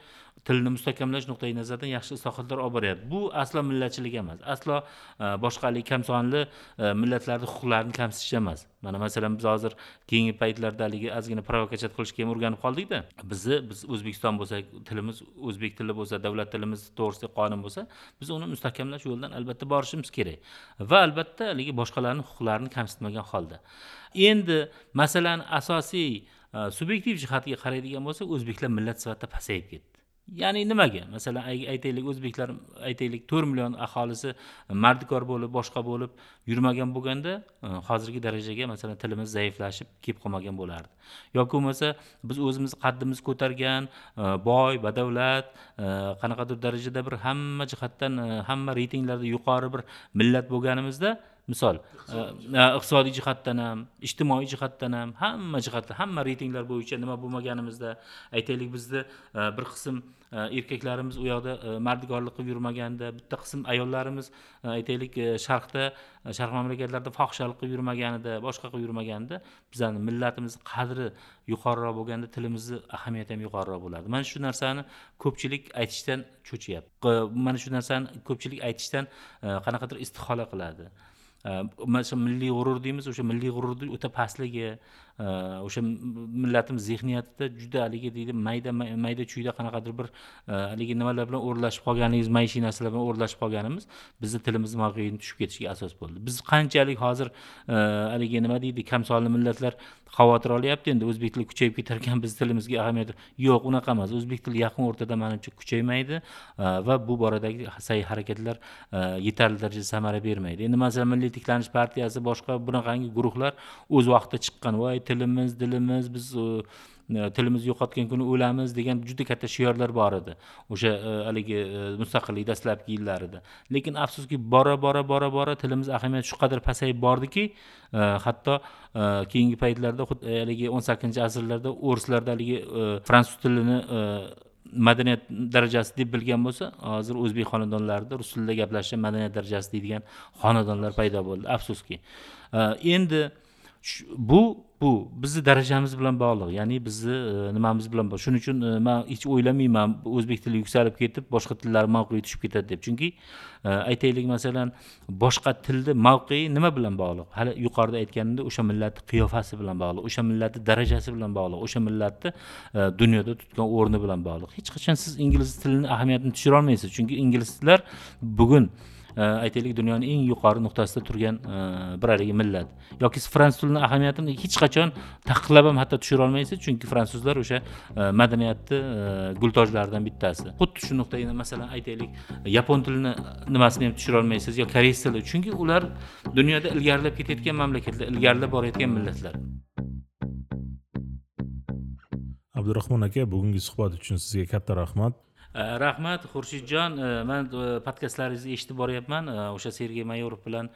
Speaker 2: tilni mustahkamlash nuqtai nazaridan yaxshi islohotlar olib boryapti. Bu aslo millatchilik emas aslo e, boshqa haligi kamsonli e, millatlarni huquqlarini kamsitish emas. Mana masalan biz hozir keyingi paytlarda haligi ozgina provokachat qilishga ham o'rganib qoldikda bizni biz o'zbekiston bo'lsak tilimiz o'zbek tili bo'lsa davlat tilimiz to'g'risida qonun bo'lsa biz uni mustahkamlash yo'lidan albatta borishimiz kerak. Va albatta haligi boshqalarni huquqlarini kamsitmagan holda. Endi masalan asosiy e, subyektiv jihatiga qaraydigan bo'lsak o'zbeklar millat sifatida pasayib ketdi. Ya'ni nimaga? Masalan aytaylik o'zbeklar aytaylik to'rt million aholisi mardikor bo'lib boshqa bo'lib yurmagan bo'lganda e, hozirgi darajaga masalan tilimiz zaiflashib kelib qolmagan bo'lardi. Yoki bo'lmasa biz o'zimiz qaddimiz ko'targan e, boy badavlat e, qanaqadir darajada bir hamma jihatdan hamma reytinglarda yuqori bir millat bo'lganimizda misol e, e, iqtisodiy jihatdan ham ijtimoiy jihatdan ham hamma jihatdan hamma reytinglar bo'yicha nima bo'lmaganimizda aytaylik bizni e, bir qism erkaklarimiz u yoqda mardikorlik qilib yurmaganda bitta qism ayollarimiz aytaylik sharqda sharq mamlakatlarida fohishalik qilib yurmaganida boshqa qilib yurmaganida bizani millatimizni qadri yuqoriroq bo'lganda tilimizni ahamiyati ham yuqoriroq bo'ladi mana shu narsani ko'pchilik aytishdan cho'chiyapti mana shu narsani ko'pchilik aytishdan qanaqadir istihola qiladi. Mana shu milliy g'urur deymiz o'sha milliy g'ururni o'ta pastligi o'sha millatimiz zehniyatida juda haligi deydi mayda mayda chuyda qanaqadir bir haligi nimalar bilan o'rlashib qolganimiz maishiy narsalar bilan o'rlashib qolganimiz bizni tilimiz mavqeini tushib ketishiga asos bo'ldi biz qanchalik hozir haligi nima deydi kamsonli millatlar xavotir olyapti endi o'zbek tili kuchayib ketar ekan biz tilimizga ahamiyat yo'q unaqa emas. O'zbek tili yaqin o'rtada manimcha kuchaymaydi e, va bu boradagi sa'y harakatlar e, yetarli darajada samara bermaydi. Endi masalan milliy tiklanish partiyasi boshqa bunaqangi guruhlar o'z vaqtida chiqqan voy tilimiz dilimiz biz e, E, tilimizni yo'qotgan kuni o'lamiz degan juda katta shiorlar bor edi. O'sha e, haligi e, mustaqillik dastlabki yillarida. Lekin afsuski bora bora bora bora tilimiz ahamiyati shu qadar pasayib bordiki hatto keyingi paytlarda haligi o'n sakkizinchi asrlarda o'rislarda haligi fransuz tilini madaniyat darajasi deb bilgan bo'lsa hozir o'zbek xonadonlarida rus tilida gaplashishni madaniyat darajasi deydigan xonadonlar paydo bo'ldi afsuski. Endi bu bu bizni darajamiz bilan bog'liq. Ya'ni bizni e, nimamiz bilan bog'liq. Shuning uchun e, man hech o'ylamayman o'zbek tili yuksalib ketib boshqa tillar mavqei tushib ketadi deb. Chunki e, aytaylik masalan boshqa tilni mavqei nima bilan bog'liq? Hali yuqorida aytganimdek o'sha millatni qiyofasi bilan bog'liq o'sha millatni darajasi bilan bog'liq o'sha millatni e, dunyoda tutgan o'rni bilan bog'liq. Hech qachon siz ingliz tilini ahamiyatini tushirolmaysiz chunki inglizlar bugun Э, aytaylik dunyoni eng yuqori nuqtasida turgan э, bir haligi millat. Yoki fransuz tilini ahamiyatini hech qachon taqiqlab ham hatto tushira olmaysiz chunki fransuzlar o'sha e, madaniyatni e, gultojlaridan bittasi. Xuddi shu nuqtai masalan aytaylik yapon tilini e, nimasini ham tushira olmaysiz yo koreys tili chunki ular dunyoda ilgarilab ketayotgan mamlakatlar ilgarilab borayotgan millatlar.
Speaker 1: Abdurahmon aka bugungi suhbat uchun sizga katta rahmat.
Speaker 2: Rahmat xurshidjon man podkastlaringizni eshitib boryapman o'sha sergey mayorov bilan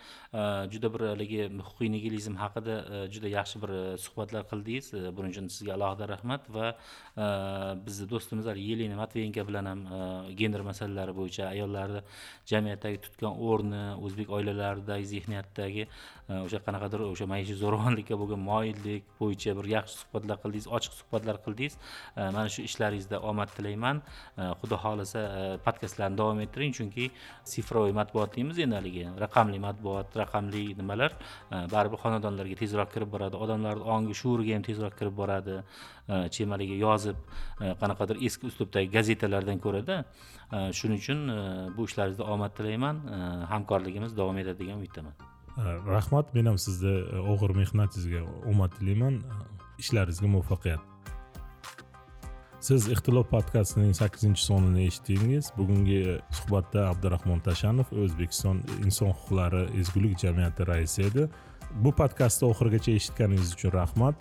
Speaker 2: juda bir haligi huquqiy nigilizm haqida juda yaxshi bir suhbatlar qildingiz buning uchun sizga alohida rahmat va Э, bizni do'stimiz yelena matvenko bilan ham э, gender masalalari bo'yicha ayollarni jamiyatdagi tutgan o'rni o'zbek oilalaridagi zehniyatdagi e, o'sha qanaqadir o'sha maishiy zo'ravonlikka bo'lgan moyillik bo'yicha bir yaxshi suhbatlar qildingiz ochiq suhbatlar qildingiz. E, mana shu ishlaringizda omad tilayman. E, xudo xohlasa podkastlarni davom ettiring chunki sifroviy matbuot deymiz endi haligi raqamli matbuot raqamli nimalar. Baribir xonadonlarga tezroq kirib boradi odamlarni ongi shuuriga ham tezroq kirib boradi. Chem haligi yozib e, qanaqadir eski uslubdagi gazetalardan ko'rada e, shuning uchun e, bu ishlaringizda omad tilayman hamkorligimiz davom etadi degan umiddaman.
Speaker 1: Rahmat. Men ham sizni og'ir mehnatingizga omad tilayman. Ishlaringizga muvaffaqiyat. Siz ixtilof podkastining sakkizinchi sonini eshitdingiz. Bugungi suhbatda abdurahmon tashanov o'zbekiston inson huquqlari ezgulik jamiyati raisi edi. Bu podkastni oxirigacha eshitganingiz uchun rahmat.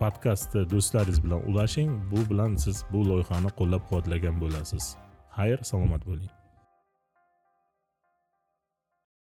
Speaker 1: Podkastni do'stlaringiz bilan ulashing bu bilan siz bu loyihani qo'llab quvvatlagan bo'lasiz. Xayr salomat bo'ling.